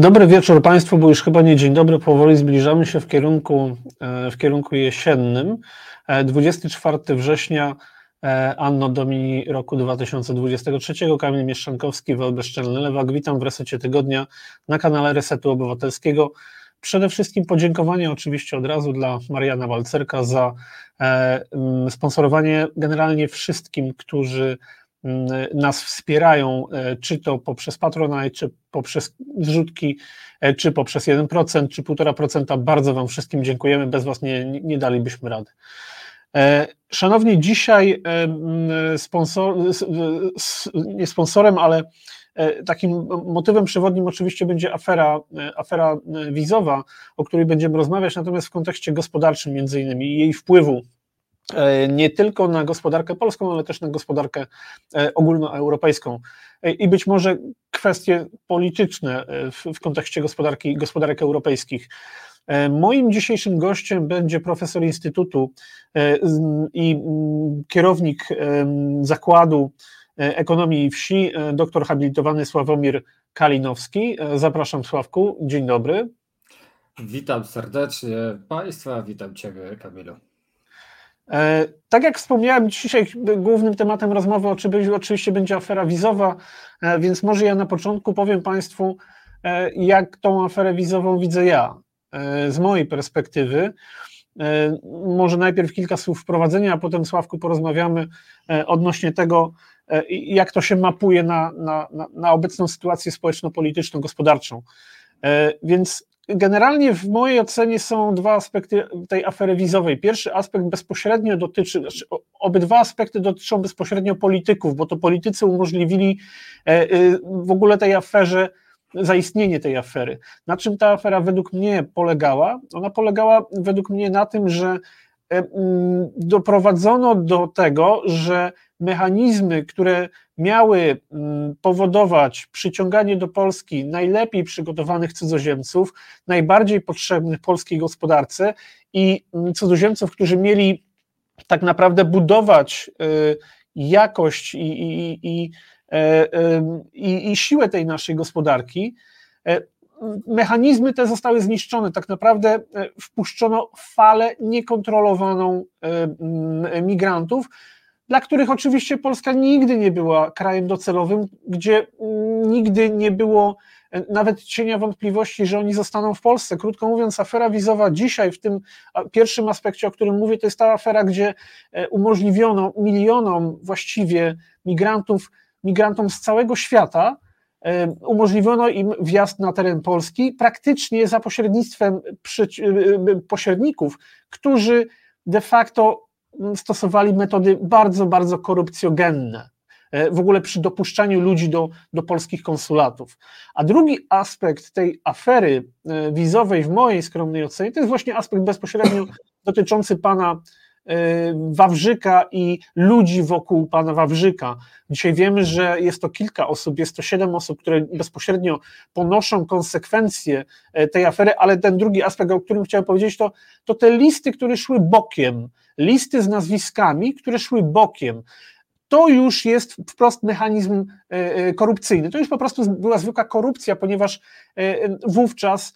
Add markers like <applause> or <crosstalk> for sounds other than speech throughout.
Dobry wieczór Państwu, bo już chyba nie dzień dobry, powoli zbliżamy się w kierunku, e, w kierunku jesiennym. 24 e, września e, Anno Domini roku 2023, Kamil Mieszczankowski, Welbeszczelny Lewak. Witam w resecie tygodnia na kanale Resetu Obywatelskiego. Przede wszystkim podziękowanie oczywiście od razu dla Mariana Walcerka za sponsorowanie generalnie wszystkim, którzy Mm, nas wspierają, e, czy to poprzez Patronite, czy poprzez zrzutki, e, czy poprzez 1%, czy 1,5%. Bardzo Wam wszystkim dziękujemy, bez Was nie, nie dalibyśmy rady. E, szanowni, dzisiaj mm, sponsor, nie sponsorem, ale takim motywem przewodnim oczywiście będzie afera, afera wizowa, o której będziemy rozmawiać, natomiast w kontekście gospodarczym między innymi jej wpływu nie tylko na gospodarkę polską, ale też na gospodarkę e, ogólnoeuropejską. E, I być może kwestie polityczne w, w kontekście gospodarki, gospodarek europejskich. Moim dzisiejszym gościem będzie profesor Instytutu i kierownik Zakładu Ekonomii i Wsi, doktor habilitowany Sławomir Kalinowski. Zapraszam Sławku, dzień dobry. Witam serdecznie Państwa, witam Ciebie Kamilu. E, tak jak wspomniałem, dzisiaj głównym tematem rozmowy oczywiście będzie afera wizowa, e, więc może ja na początku powiem Państwu, e, jak tą aferę wizową widzę ja z mojej perspektywy. Może najpierw kilka słów wprowadzenia, a potem Sławku porozmawiamy odnośnie tego, jak to się mapuje na, na, na obecną sytuację społeczno-polityczną, gospodarczą. Więc Generalnie w mojej ocenie są dwa aspekty tej afery wizowej. Pierwszy aspekt bezpośrednio dotyczy, znaczy obydwa aspekty dotyczą bezpośrednio polityków, bo to politycy umożliwili e, e, w ogóle tej aferze zaistnienie tej afery. Na czym ta afera według mnie polegała? Ona polegała według mnie na tym, że E, doprowadzono do tego, że mechanizmy, które miały mm, powodować przyciąganie do Polski najlepiej przygotowanych cudzoziemców, najbardziej potrzebnych polskiej gospodarce i mm, cudzoziemców, którzy mieli tak naprawdę budować e, jakość i, i, i, e, i, i siłę tej naszej gospodarki, mechanizmy te zostały zniszczone. Tak naprawdę e, wpuszczono falę niekontrolowaną e, migrantów, dla których oczywiście Polska nigdy nie była krajem docelowym, gdzie nigdy nie było e, nawet cienia wątpliwości, że oni zostaną w Polsce. Krótko mówiąc, afera wizowa dzisiaj, w tym pierwszym aspekcie, o którym mówię, to jest ta afera, gdzie umożliwiono milionom właściwie migrantów, migrantom z całego świata, umożliwiono im wjazd na teren Polski praktycznie za pośrednictwem pośredników, którzy de facto stosowali metody bardzo, bardzo korupcjogenne e, w ogóle przy dopuszczaniu ludzi do, do polskich konsulatów. A drugi aspekt tej afery e, wizowej, w mojej skromnej ocenie, to jest właśnie aspekt bezpośrednio dotyczący pana Wawrzyka i ludzi wokół pana Wawrzyka. Dzisiaj wiemy, że jest to kilka osób, jest to siedem osób, które bezpośrednio ponoszą konsekwencje e, tej afery, ale ten drugi aspekt, o którym chciałem powiedzieć, to, to te listy, które szły bokiem, listy z nazwiskami, które szły bokiem. To już jest wprost mechanizm e, e, korupcyjny. To już po prostu była zwykła korupcja, ponieważ wówczas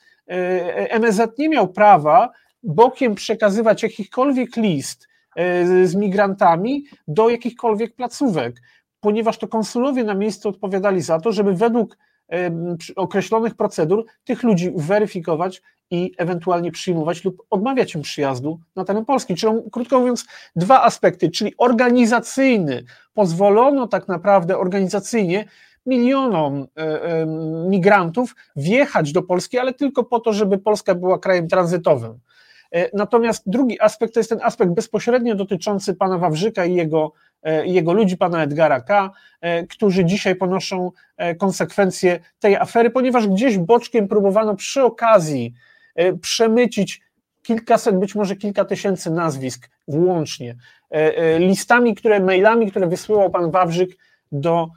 MSZ nie miał prawa bokiem przekazywać jakichkolwiek list e, z migrantami do jakichkolwiek placówek, ponieważ to konsulowie na miejscu odpowiadali za to, żeby według e, określonych procedur tych ludzi weryfikować i ewentualnie przyjmować lub odmawiać im przyjazdu na teren Polski. Czyli krótko mówiąc, dwa aspekty, czyli organizacyjny, pozwolono tak naprawdę organizacyjnie milionom e, migrantów wjechać do Polski, ale tylko po to, żeby Polska była krajem tranzytowym. E, natomiast drugi aspekt to jest ten aspekt bezpośrednio dotyczący pana Wawrzyka i jego, e, jego ludzi, pana Edgara K., e, którzy dzisiaj ponoszą konsekwencje tej afery, ponieważ gdzieś boczkiem próbowano przy okazji przemycić kilkaset, być może kilka tysięcy nazwisk włącznie, listami, które, mailami, które wysyłał pan Wawrzyk do,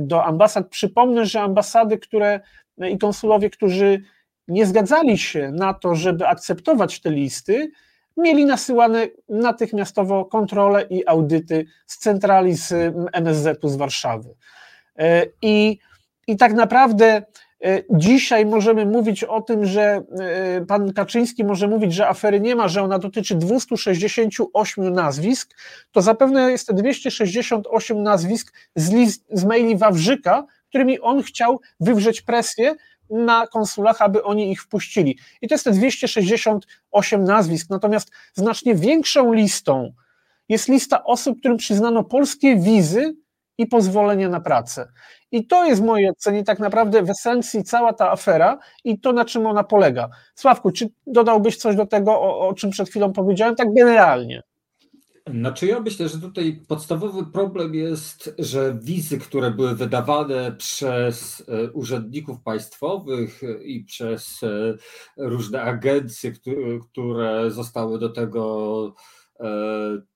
do ambasad. Przypomnę, że ambasady, które i konsulowie, którzy nie zgadzali się na to, żeby akceptować te listy, mieli nasyłane natychmiastowo kontrole i audyty z centrali z MSZ-u z Warszawy. E, I, i tak naprawdę E, dzisiaj możemy mówić o tym, że e, pan Kaczyński może mówić, że afery nie ma, że ona dotyczy 268 nazwisk, to zapewne jest te 268 nazwisk z, list, z maili Wawrzyka, którymi on chciał wywrzeć presję na konsulach, aby oni ich wpuścili. I to jest te 268 nazwisk, natomiast znacznie większą listą jest lista osób, którym przyznano polskie wizy i pozwolenie na pracę. I to jest w mojej ocenie tak naprawdę w esencji cała ta afera i to, na czym ona polega. Sławku, czy dodałbyś coś do tego, o, o czym przed chwilą powiedziałem, tak generalnie? Znaczy ja myślę, że tutaj podstawowy problem jest, że wizy, które były wydawane przez e, urzędników państwowych i przez e, różne agencje, które zostały do tego e,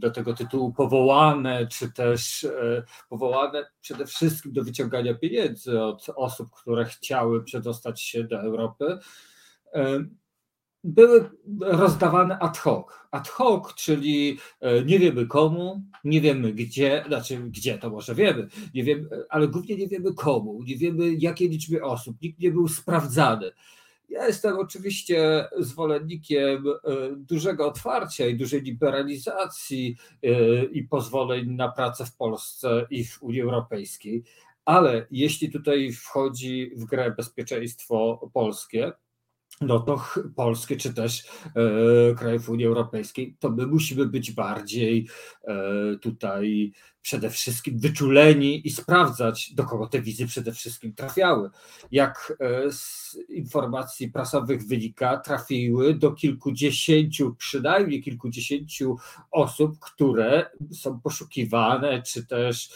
do tego tytułu powołane, czy też e, powołane przede wszystkim do wyciągania pieniędzy od osób, które chciały przedostać się do Europy, e, były rozdawane ad hoc. Ad hoc, czyli e, nie wiemy komu, nie wiemy gdzie, znaczy gdzie to może wiemy, nie wiemy, ale głównie nie wiemy komu, nie wiemy jakiej liczby osób, nikt nie był sprawdzany. Ja jestem oczywiście zwolennikiem e, dużego otwarcia i dużej liberalizacji e, i pozwoleń na pracę w Polsce i w Unii Europejskiej, ale jeśli tutaj wchodzi w grę bezpieczeństwo polskie, no to polskie czy też e, krajów Unii Europejskiej, to my musimy być bardziej e, tutaj przede wszystkim wyczuleni i sprawdzać, do kogo te wizy przede wszystkim trafiały. Jak e, z informacji prasowych wynika, trafiły do kilkudziesięciu, przynajmniej kilkudziesięciu osób, które są poszukiwane, czy też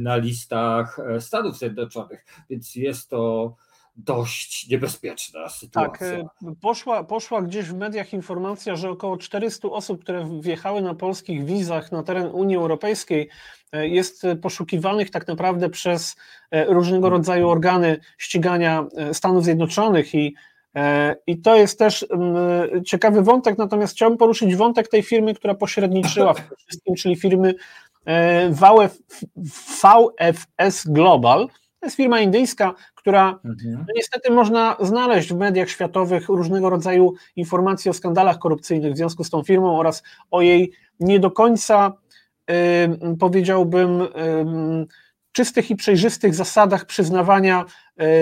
na listach Stanów Zjednoczonych. Więc jest to dość niebezpieczna sytuacja. Tak, poszła, poszła gdzieś w mediach informacja, że około 400 osób, które wjechały na polskich wizach na teren Unii Europejskiej, e, jest poszukiwanych tak naprawdę przez e, różnego rodzaju organy ścigania Stanów Zjednoczonych i i to jest też ciekawy wątek, natomiast chciałbym poruszyć wątek tej firmy, która pośredniczyła w tym wszystkim, czyli firmy VFS Global, to jest firma indyjska, która mhm. no niestety można znaleźć w mediach światowych różnego rodzaju informacje o skandalach korupcyjnych w związku z tą firmą oraz o jej nie do końca, yy, powiedziałbym, yy, czystych i przejrzystych zasadach przyznawania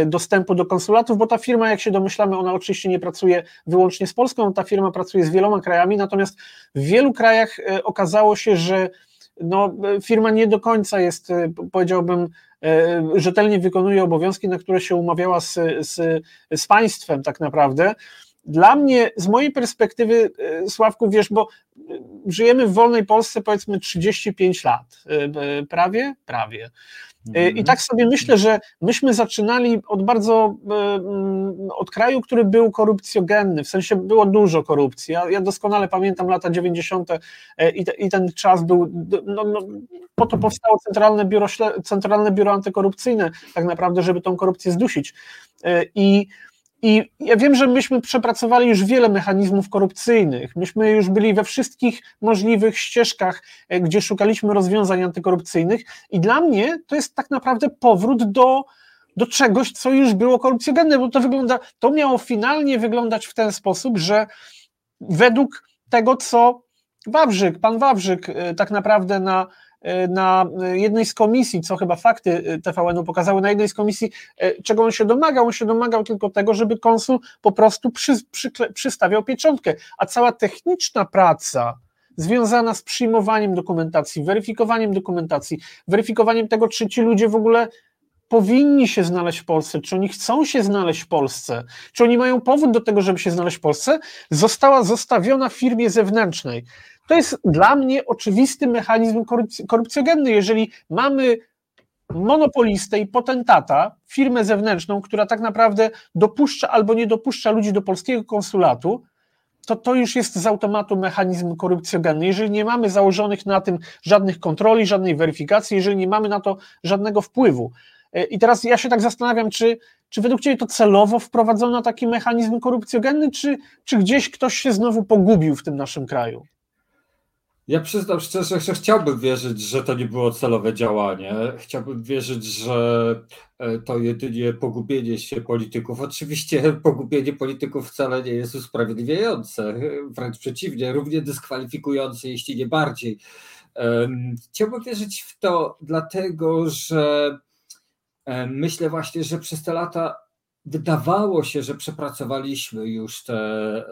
y, dostępu do konsulatów, bo ta firma, jak się domyślamy, ona oczywiście nie pracuje wyłącznie z Polską, ta firma pracuje z wieloma krajami, natomiast w wielu krajach y, okazało się, że no, firma nie do końca jest, y, powiedziałbym, rzetelnie wykonuje obowiązki, na które się umawiała z, z, z państwem tak naprawdę. Dla mnie, z mojej perspektywy, e, Sławku, wiesz, bo e, żyjemy w wolnej Polsce powiedzmy 35 lat, prawie, prawie. I mhm. tak sobie myślę, że myśmy zaczynali od bardzo, mm, od kraju, który był korupcjogenny, w sensie było dużo korupcji. Ja, ja doskonale pamiętam lata 90. i, te, i ten czas był, no, no, po to powstało Centralne Biuro, Centralne Biuro Antykorupcyjne, tak naprawdę, żeby tą korupcję zdusić. I i ja wiem, że myśmy przepracowali już wiele mechanizmów korupcyjnych. Myśmy już byli we wszystkich możliwych ścieżkach, e, gdzie szukaliśmy rozwiązań antykorupcyjnych, i dla mnie to jest tak naprawdę powrót do, do czegoś, co już było korupcjogenne, bo to wygląda, to miało finalnie wyglądać w ten sposób, że według tego, co Wawrzyk, pan Wawrzyk e, tak naprawdę na E, na jednej z komisji, co chyba fakty e, TVN-u pokazały, na jednej z komisji, e, czego on się domagał? On się domagał tylko tego, żeby konsul po prostu przy, przy, przystawiał pieczątkę, a cała techniczna praca związana z przyjmowaniem dokumentacji, weryfikowaniem dokumentacji, weryfikowaniem tego, czy ci ludzie w ogóle powinni się znaleźć w Polsce, czy oni chcą się znaleźć w Polsce, czy oni mają powód do tego, żeby się znaleźć w Polsce, została zostawiona firmie zewnętrznej. To jest dla mnie oczywisty mechanizm korupcjogenny. Jeżeli mamy monopolistę i potentata, firmę zewnętrzną, która tak naprawdę dopuszcza albo nie dopuszcza ludzi do polskiego konsulatu, to to już jest z automatu mechanizm korupcjogenny. Jeżeli nie mamy założonych na tym żadnych kontroli, żadnej weryfikacji, jeżeli nie mamy na to żadnego wpływu. E, I teraz ja się tak zastanawiam, czy, czy według Ciebie to celowo wprowadzono taki mechanizm korupcjogenny, czy, czy gdzieś ktoś się znowu pogubił w tym naszym kraju? Ja przyznam szczerze, że chciałbym wierzyć, że to nie było celowe działanie. Chciałbym wierzyć, że e, to jedynie pogubienie się polityków. Oczywiście pogubienie polityków wcale nie jest usprawiedliwiające, wręcz przeciwnie, równie dyskwalifikujące, jeśli nie bardziej. Chciałbym wierzyć w to, dlatego że myślę właśnie, że przez te lata wydawało się, że przepracowaliśmy już te,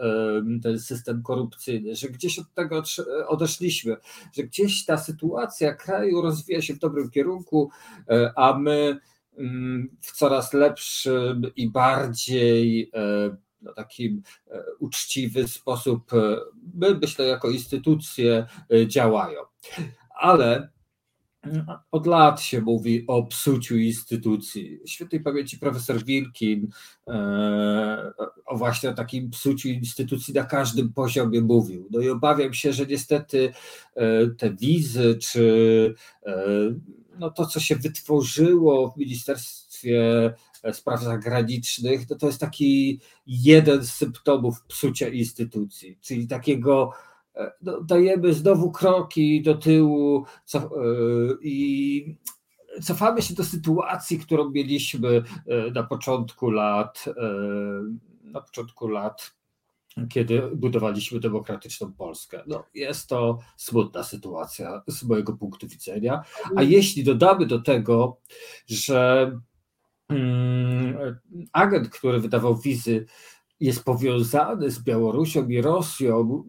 ten system korupcyjny, że gdzieś od tego odeszliśmy, że gdzieś ta sytuacja kraju rozwija się w dobrym kierunku, e, a my mm, w coraz lepszym i bardziej e, no, takim e, uczciwy sposób, my myślę, jako instytucje działają. Ale od lat się mówi o psuciu instytucji. Świętej pamięci profesor Wilkin e, o właśnie o takim psuciu instytucji na każdym poziomie mówił. No i obawiam się, że niestety e, te wizy, czy e, no to, co się wytworzyło w Ministerstwie Spraw Zagranicznych, no to jest taki jeden z symptomów psucia instytucji, czyli takiego dajemy znowu kroki do tyłu e, i cofamy się do sytuacji, którą mieliśmy e, na początku lat, e, na początku lat, kiedy budowaliśmy demokratyczną Polskę. No, jest to smutna sytuacja z mojego punktu widzenia. A mhm. jeśli dodamy do tego, że mm, agent, który wydawał wizy, jest powiązany z Białorusią i Rosją,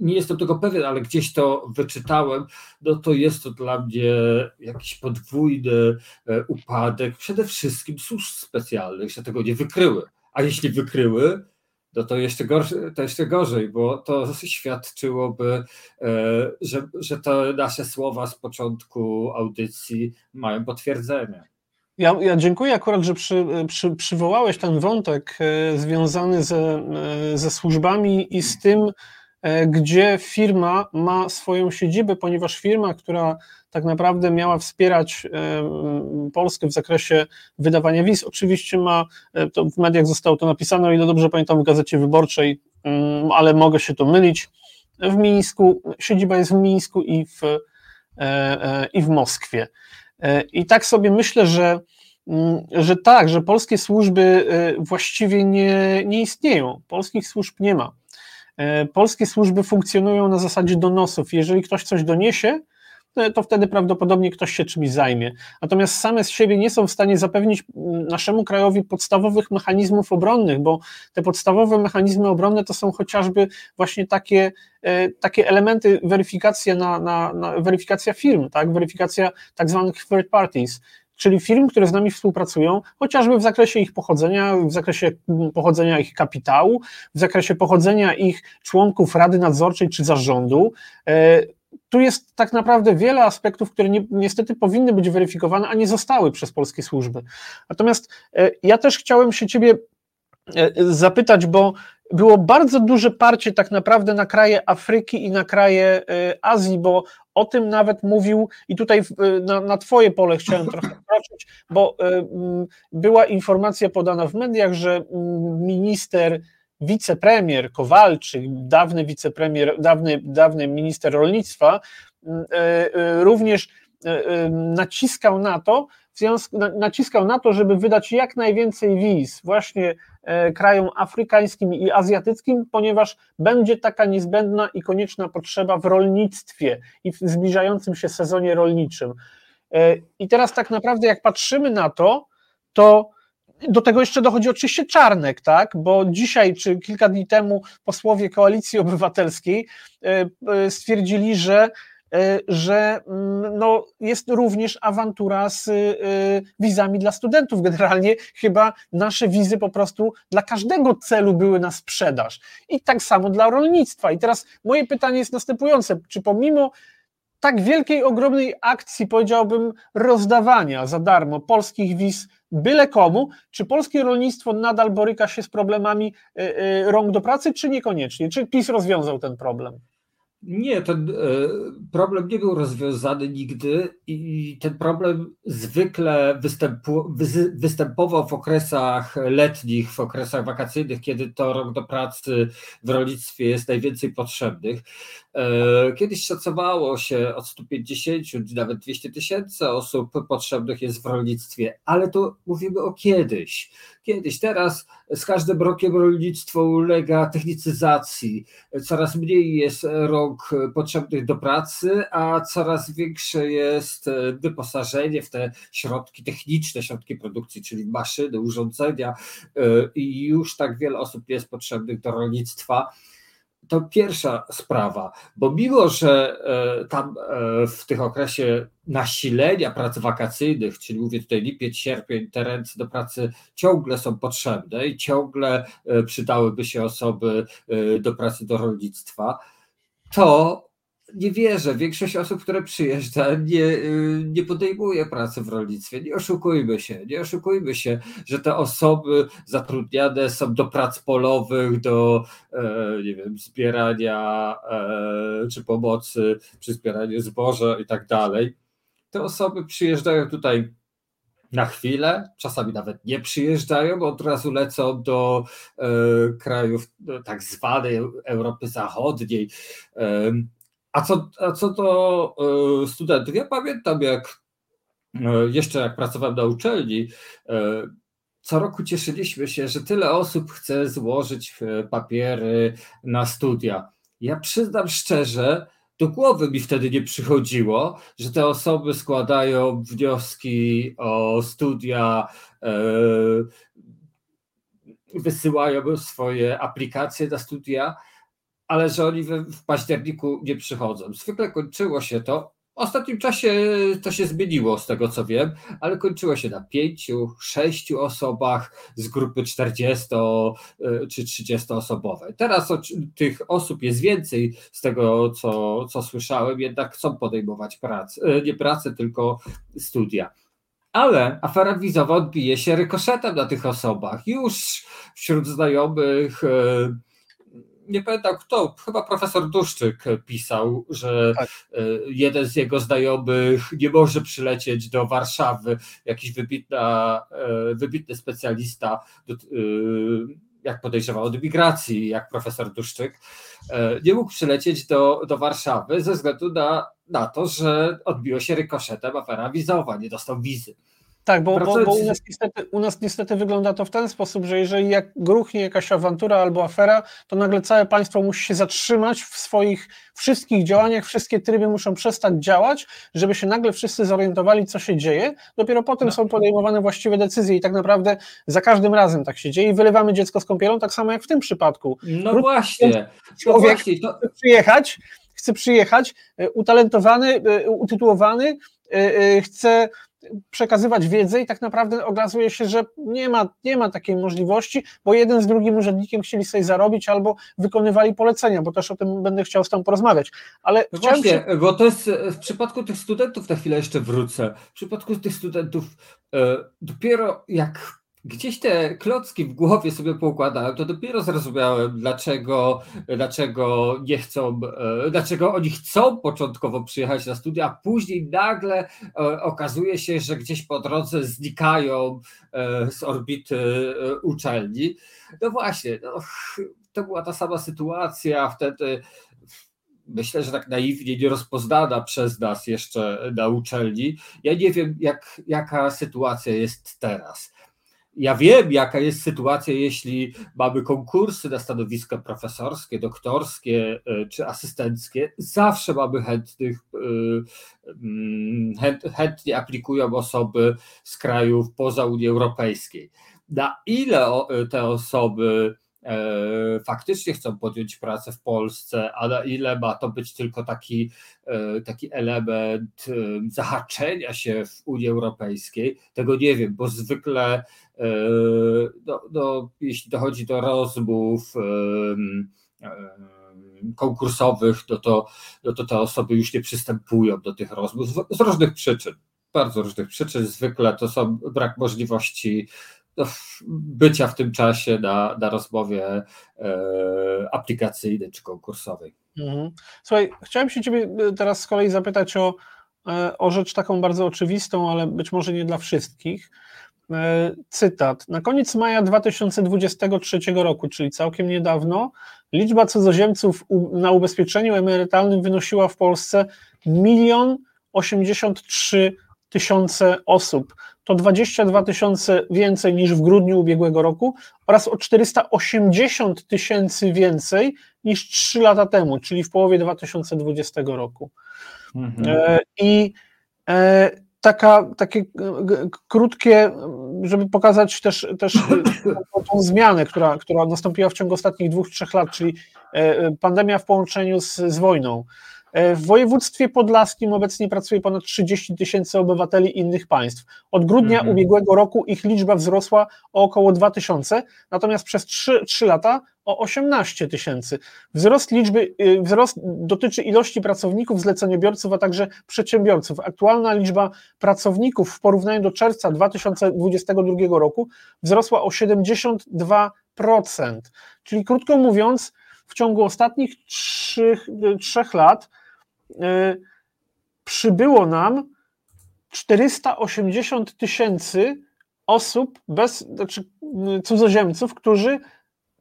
nie jestem tego pewien, ale gdzieś to wyczytałem, no to jest to dla mnie jakiś podwójny e, upadek przede wszystkim służb specjalnych, że tego nie wykryły. A jeśli wykryły, no to jeszcze, gorzej, to jeszcze gorzej, bo to świadczyłoby, e, że, że te nasze słowa z początku audycji mają potwierdzenie. Ja, ja dziękuję akurat, że przy, przy, przywołałeś ten wątek e, związany ze, ze służbami i z tym, gdzie firma ma swoją siedzibę, ponieważ firma, która tak naprawdę miała wspierać e, Polskę w zakresie wydawania wiz, oczywiście ma, e, to w mediach zostało to napisane, o ile dobrze pamiętam, w Gazecie Wyborczej, mm, ale mogę się to mylić, w Mińsku, siedziba jest w Mińsku i w, i w Moskwie. I tak sobie myślę, że mm, że tak, że polskie służby właściwie nie, nie istnieją. Polskich służb nie ma. E, polskie służby funkcjonują na zasadzie donosów. Jeżeli ktoś coś doniesie, to wtedy prawdopodobnie ktoś się czymś zajmie. Natomiast same z siebie nie są w stanie zapewnić naszemu krajowi podstawowych mechanizmów obronnych, bo te podstawowe mechanizmy obronne to są chociażby właśnie takie, e, takie elementy weryfikacja, na, na, na weryfikacja firm, tak? weryfikacja tak zwanych third parties, czyli firm, które z nami współpracują, chociażby w zakresie ich pochodzenia, w zakresie pochodzenia ich kapitału, w zakresie pochodzenia ich członków rady nadzorczej czy zarządu. E, tu jest tak naprawdę wiele aspektów, które ni niestety powinny być weryfikowane, a nie zostały przez polskie służby. Natomiast e, ja też chciałem się Ciebie zapytać, bo było bardzo duże parcie tak naprawdę na kraje Afryki i na kraje Azji, bo o tym nawet mówił, i tutaj na, na Twoje pole chciałem trochę <laughs> wkroczyć, bo była informacja podana w mediach, że minister, wicepremier Kowalczyk, dawny wicepremier, dawny, dawny minister rolnictwa, również naciskał na to, naciskał na to, żeby wydać jak najwięcej wiz właśnie e, krajom afrykańskim i azjatyckim, ponieważ będzie taka niezbędna i konieczna potrzeba w rolnictwie i w zbliżającym się sezonie rolniczym. E, I teraz tak naprawdę, jak patrzymy na to, to do tego jeszcze dochodzi oczywiście Czarnek, tak? Bo dzisiaj czy kilka dni temu posłowie Koalicji Obywatelskiej e, stwierdzili, że że mm, no, jest również awantura z y, wizami dla studentów. Generalnie chyba nasze wizy po prostu dla każdego celu były na sprzedaż. I tak samo dla rolnictwa. I teraz moje pytanie jest następujące: czy pomimo tak wielkiej, ogromnej akcji, powiedziałbym, rozdawania za darmo polskich wiz byle komu, czy polskie rolnictwo nadal boryka się z problemami y, rąk do pracy, czy niekoniecznie? Czy PiS rozwiązał ten problem? Nie, ten e, problem nie był rozwiązany nigdy i ten problem zwykle występował w okresach letnich, w okresach wakacyjnych, kiedy to rok do pracy w rolnictwie jest najwięcej potrzebnych. E, kiedyś szacowało się od 150 nawet 200 tysięcy osób potrzebnych jest w rolnictwie, ale to mówimy o kiedyś. Kiedyś, teraz z każdym rokiem rolnictwo ulega technicyzacji. Coraz mniej jest rąk potrzebnych do pracy, a coraz większe jest wyposażenie w te środki techniczne, środki produkcji, czyli maszyny, urządzenia e, i już tak wiele osób jest potrzebnych do rolnictwa to pierwsza sprawa, bo mimo, że e, tam e, w tych okresie nasilenia prac wakacyjnych, czyli mówię tutaj lipiec, sierpień, te ręce do pracy ciągle są potrzebne i ciągle e, przydałyby się osoby do pracy do rolnictwa, to nie wierzę. Większość osób, które przyjeżdża, nie, y, nie podejmuje pracy w rolnictwie. Nie oszukujmy się, nie oszukujmy się, że te osoby zatrudniane są do prac polowych, do e, nie wiem, zbierania e, czy pomocy przy zbieraniu zboża i tak dalej. Te osoby przyjeżdżają tutaj na chwilę, czasami nawet nie przyjeżdżają, od razu lecą do e, krajów tak zwanej Europy Zachodniej. A co, a co do e, studentów, ja pamiętam jak e, jeszcze jak pracowałem na uczelni, e, co roku cieszyliśmy się, że tyle osób chce złożyć papiery na studia. Ja przyznam szczerze, do głowy mi wtedy nie przychodziło, że te osoby składają wnioski o studia, wysyłają swoje aplikacje na studia ale że oni w październiku nie przychodzą. Zwykle kończyło się to. W ostatnim czasie to się zmieniło, z tego co wiem, ale kończyło się na pięciu, sześciu osobach z grupy 40 e, czy 30 osobowej. Teraz tych osób jest więcej, z tego co, co słyszałem, jednak chcą podejmować pracę, e, nie pracę, tylko studia. Ale afera wizowa odbije się rykoszetem na tych osobach. Już wśród znajomych e, nie pamiętam kto, chyba profesor Duszczyk pisał, że tak. E, jeden z jego znajomych nie może przylecieć do Warszawy, jakiś wybitna, e, wybitny specjalista, e, jak podejrzewał, od migracji, jak profesor Duszczyk, nie mógł przylecieć do, do Warszawy ze względu na, na to, że odbiło się rykoszetem afera wizowa, nie dostał wizy. Tak, bo, bo, bo u, nas niestety, u, nas niestety, wygląda to w ten sposób, że jeżeli jak gruchnie jakaś awantura albo afera, to nagle całe państwo musi się zatrzymać w swoich wszystkich działaniach, wszystkie tryby muszą przestać działać, żeby się nagle wszyscy zorientowali, co się dzieje. Dopiero potem no. są podejmowane właściwe decyzje i tak naprawdę za każdym razem tak się dzieje i wylewamy dziecko z kąpielą, tak samo jak w tym przypadku. No właśnie. Człowiek no właśnie, to... chce przyjechać, chce przyjechać, e, utalentowany, e, utytułowany, e, chce przekazywać wiedzę i tak naprawdę okazuje się, że nie ma, nie ma takiej możliwości, bo jeden z drugim urzędnikiem chcieli sobie zarobić albo wykonywali polecenia, bo też o tym będę chciał z Tobą porozmawiać. Ale no właśnie, bo to jest w przypadku tych studentów, na chwilę jeszcze wrócę, w przypadku tych studentów e, dopiero jak gdzieś te klocki w głowie sobie poukładałem, to dopiero zrozumiałem, dlaczego, dlaczego nie chcą, e, dlaczego oni chcą początkowo przyjechać na studia, a później nagle e, okazuje się, że gdzieś po drodze znikają e, z orbity uczelni. No właśnie, no, to była ta sama sytuacja wtedy. Myślę, że tak naiwnie nie rozpoznana przez nas jeszcze na uczelni. Ja nie wiem, jak, jaka sytuacja jest teraz ja wiem, jaka jest sytuacja, jeśli mamy konkursy na stanowiska profesorskie, doktorskie e, czy asystenckie. Zawsze mamy chętnych, e, mm, chętnie aplikują osoby z krajów poza Unii Europejskiej. Na ile te osoby E, faktycznie chcą podjąć pracę w Polsce, a na ile ma to być tylko taki, e, taki element e, zahaczenia się w Unii Europejskiej, tego nie wiem, bo zwykle no, no, jeśli dochodzi do rozmów konkursowych, no to, no to te osoby już nie przystępują do tych rozmów z, różnych przyczyn bardzo różnych przyczyn. Zwykle to są brak możliwości bycia w tym czasie na, na rozmowie e, aplikacyjnej czy konkursowej. Mhm. Słuchaj, chciałem się ciebie teraz z kolei zapytać o, o rzecz taką bardzo oczywistą, ale być może nie dla wszystkich. E, cytat. Na koniec maja 2023 roku, czyli całkiem niedawno, liczba cudzoziemców na ubezpieczeniu emerytalnym wynosiła w Polsce milion 83 tysiące osób. To 22 tysiące więcej niż w grudniu ubiegłego roku oraz o 480 tysięcy więcej niż 3 lata temu, czyli w połowie 2020 roku. Mhm. E, I e, taka, takie krótkie, żeby pokazać też, też tą zmianę, która, która nastąpiła w ciągu ostatnich dwóch, trzech lat, czyli e, pandemia w połączeniu z, z wojną. E, w województwie podlaskim obecnie pracuje ponad 30 tysięcy obywateli innych państw. Od grudnia mhm. ubiegłego roku ich liczba wzrosła o około 2 tysiące, natomiast przez 3, 3 lata o 18 tysięcy. Wzrost liczby, y, wzrost dotyczy ilości pracowników, zleceniobiorców, a także przedsiębiorców. Aktualna liczba pracowników w porównaniu do czerwca 2022 roku wzrosła o 72%. Czyli krótko mówiąc, w ciągu ostatnich trzech, trzech lat przybyło nam 480 tysięcy osób, bez, znaczy cudzoziemców, którzy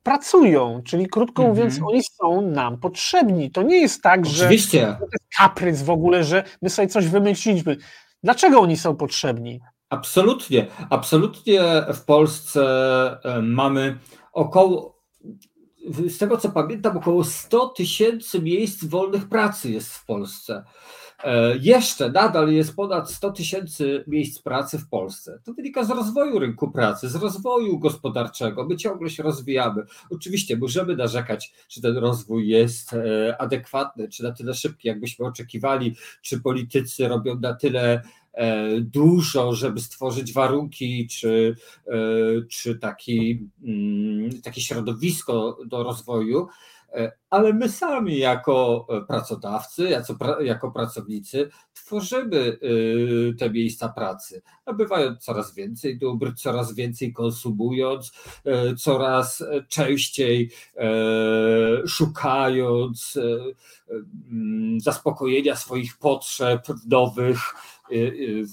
pracują, czyli krótko mhm. mówiąc, oni są nam potrzebni. To nie jest tak, Oczywiście. że to jest kaprys w ogóle, że my sobie coś wymyśliliśmy. Dlaczego oni są potrzebni? Absolutnie. Absolutnie w Polsce e, mamy około z tego co pamiętam, około 100 tysięcy miejsc wolnych pracy jest w Polsce. E, jeszcze nadal jest ponad 100 tysięcy miejsc pracy w Polsce. To wynika z rozwoju rynku pracy, z rozwoju gospodarczego. My ciągle się rozwijamy. Oczywiście możemy narzekać, czy ten rozwój jest e, adekwatny, czy na tyle szybki, jakbyśmy oczekiwali, czy politycy robią na tyle dużo, żeby stworzyć warunki czy, e, czy taki, mm, takie środowisko do rozwoju, e, ale my sami jako pracodawcy, jako, jako pracownicy tworzymy te miejsca pracy, nabywając coraz więcej dóbr, coraz więcej konsumując, coraz częściej szukając mm, zaspokojenia swoich potrzeb nowych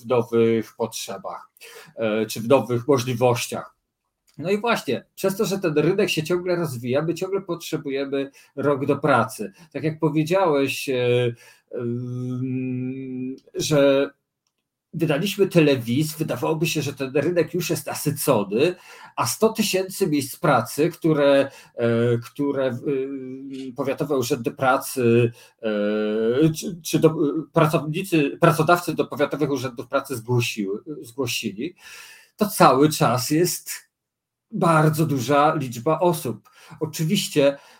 w nowych potrzebach e, czy w nowych możliwościach. No i właśnie, przez to, że ten rynek się ciągle rozwija, my ciągle potrzebujemy rok do pracy. Tak jak powiedziałeś, e, że wydaliśmy tyle wiz, wydawałoby się, że ten rynek już jest nasycony, a 100 tysięcy miejsc pracy, które, e, które powiatowe urzędy pracy e, czy, czy do, pracownicy, pracodawcy do powiatowych urzędów pracy zgłosiły, zgłosili, to cały czas jest bardzo duża liczba osób. Oczywiście E,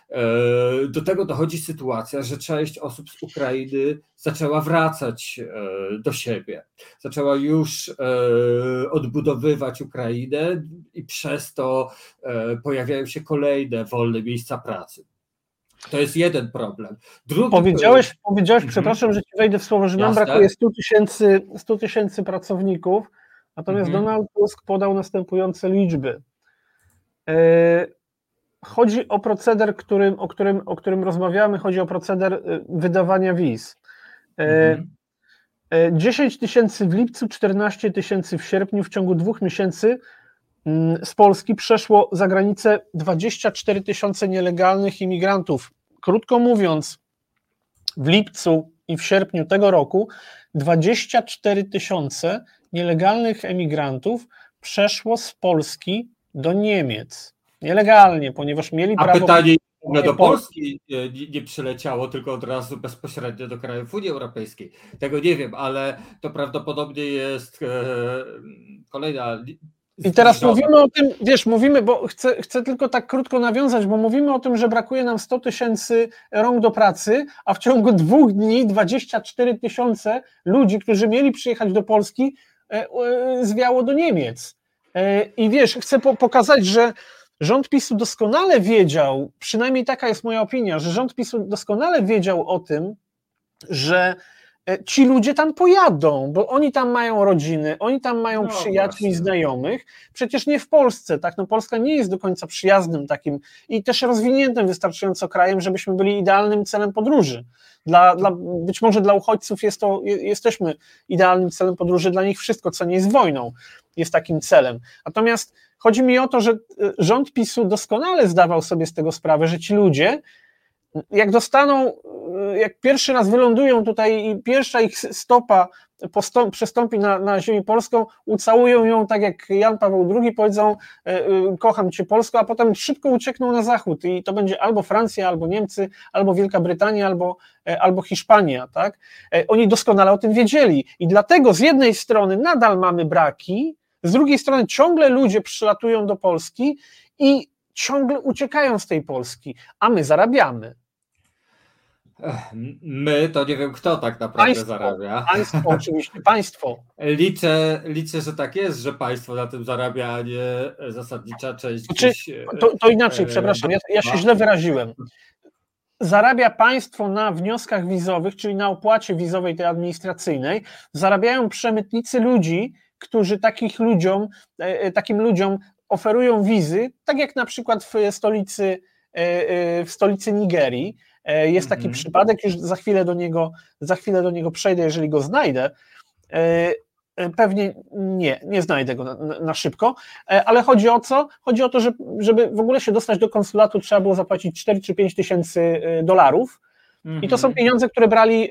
do tego dochodzi sytuacja, że część osób z Ukrainy zaczęła wracać e, do siebie, zaczęła już e, odbudowywać Ukrainę i przez to pojawiają się kolejne wolne miejsca pracy. To jest jeden problem. Drugi powiedziałeś, powiedziałeś mhm. przepraszam, że ci wejdę w słowo, że nam Jasne. brakuje 100 tysięcy 100 tysięcy pracowników, natomiast mhm. Donald Tusk podał następujące liczby chodzi o proceder, którym, o, którym, o którym rozmawiamy, chodzi o proceder y, wydawania wiz. E, mhm. 10 e, tysięcy w lipcu, 14 tysięcy w sierpniu, w ciągu dwóch miesięcy mm, z Polski przeszło za granicę 24 tysiące nielegalnych imigrantów. Krótko mówiąc, w lipcu i w sierpniu tego roku 24 tysiące nielegalnych emigrantów przeszło z Polski do Niemiec nielegalnie, ponieważ mieli A prawo... pytanie w do Polski nie, nie przyleciało, tylko od razu bezpośrednio do krajów Unii Europejskiej. Tego nie wiem, ale to prawdopodobnie jest e, kolejna i teraz mówimy o tym, wiesz, mówimy, bo chcę, chcę tylko tak krótko nawiązać, bo mówimy o tym, że brakuje nam 100 tysięcy rąk do pracy, a w ciągu dwóch dni 24 tysiące ludzi, którzy mieli przyjechać do Polski, e, e, zwiało do Niemiec. I wiesz, chcę pokazać, że Rząd PiSu doskonale wiedział, przynajmniej taka jest moja opinia, że rząd PiSu doskonale wiedział o tym, że e, ci ludzie tam pojadą, bo oni tam mają rodziny, oni tam mają no, przyjaciół i znajomych. Przecież nie w Polsce, tak? No Polska nie jest do końca przyjaznym takim i też rozwiniętym wystarczająco krajem, żebyśmy byli idealnym celem podróży. Dla, dla, być może dla uchodźców jest to, jesteśmy idealnym celem podróży, dla nich wszystko, co nie jest wojną, jest takim celem. Natomiast chodzi mi o to, że e, rząd PiSu doskonale zdawał sobie z tego sprawę, że ci ludzie jak dostaną, jak pierwszy raz wylądują tutaj i pierwsza ich stopa postąp, przestąpi na, na ziemię polską, ucałują ją tak jak Jan Paweł II, powiedzą e, e, kocham cię Polsko, a potem szybko uciekną na zachód i to będzie albo Francja, albo Niemcy, albo Wielka Brytania, albo, e, albo Hiszpania, tak? Oni doskonale o tym wiedzieli i dlatego z jednej strony nadal mamy braki, z drugiej strony ciągle ludzie przylatują do Polski i ciągle uciekają z tej Polski, a my zarabiamy. My to nie wiem, kto tak naprawdę państwo, zarabia. Państwo, <laughs> oczywiście, państwo. Liczę, liczę, że tak jest, że państwo na tym zarabia, a nie zasadnicza część. Gdzieś, to, to, inaczej, e, przepraszam, ja, ja się źle wyraziłem. Zarabia państwo na wnioskach wizowych, czyli na opłacie wizowej tej administracyjnej, zarabiają przemytnicy ludzi, którzy takich ludziom, e, e, takim ludziom oferują wizy, tak jak na przykład w stolicy, w stolicy Nigerii, E, jest taki mhm. przypadek, już za chwilę do niego, za chwilę do niego przejdę, jeżeli go znajdę. E, e, pewnie nie, nie znajdę go na, na, szybko, ale chodzi o co? Chodzi o to, że żeby w ogóle się dostać do konsulatu, trzeba było zapłacić 4 czy 5 tysięcy dolarów. I to są mhm. pieniądze, które brali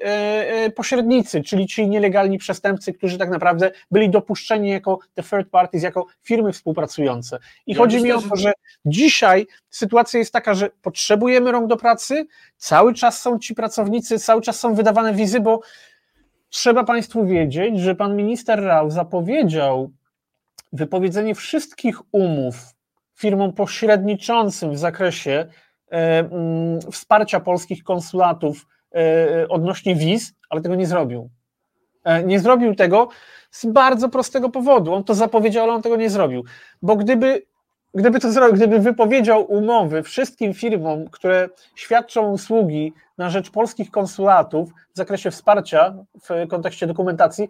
pośrednicy, czyli ci nielegalni przestępcy, którzy tak naprawdę byli dopuszczeni jako the third parties, jako firmy współpracujące. I ja chodzi myślę, mi o to, że dzisiaj sytuacja jest taka, że potrzebujemy rąk do pracy, cały czas są ci pracownicy, cały czas są wydawane wizy, bo trzeba Państwu wiedzieć, że pan minister Rał zapowiedział wypowiedzenie wszystkich umów firmom pośredniczącym w zakresie e, wsparcia polskich konsulatów e, odnośnie wiz, ale tego nie zrobił. E, nie zrobił tego z bardzo prostego powodu. On to zapowiedział, ale on tego nie zrobił. Bo gdyby gdyby to zrobił, gdyby wypowiedział umowy wszystkim firmom, które świadczą usługi na rzecz polskich konsulatów w zakresie wsparcia w kontekście dokumentacji,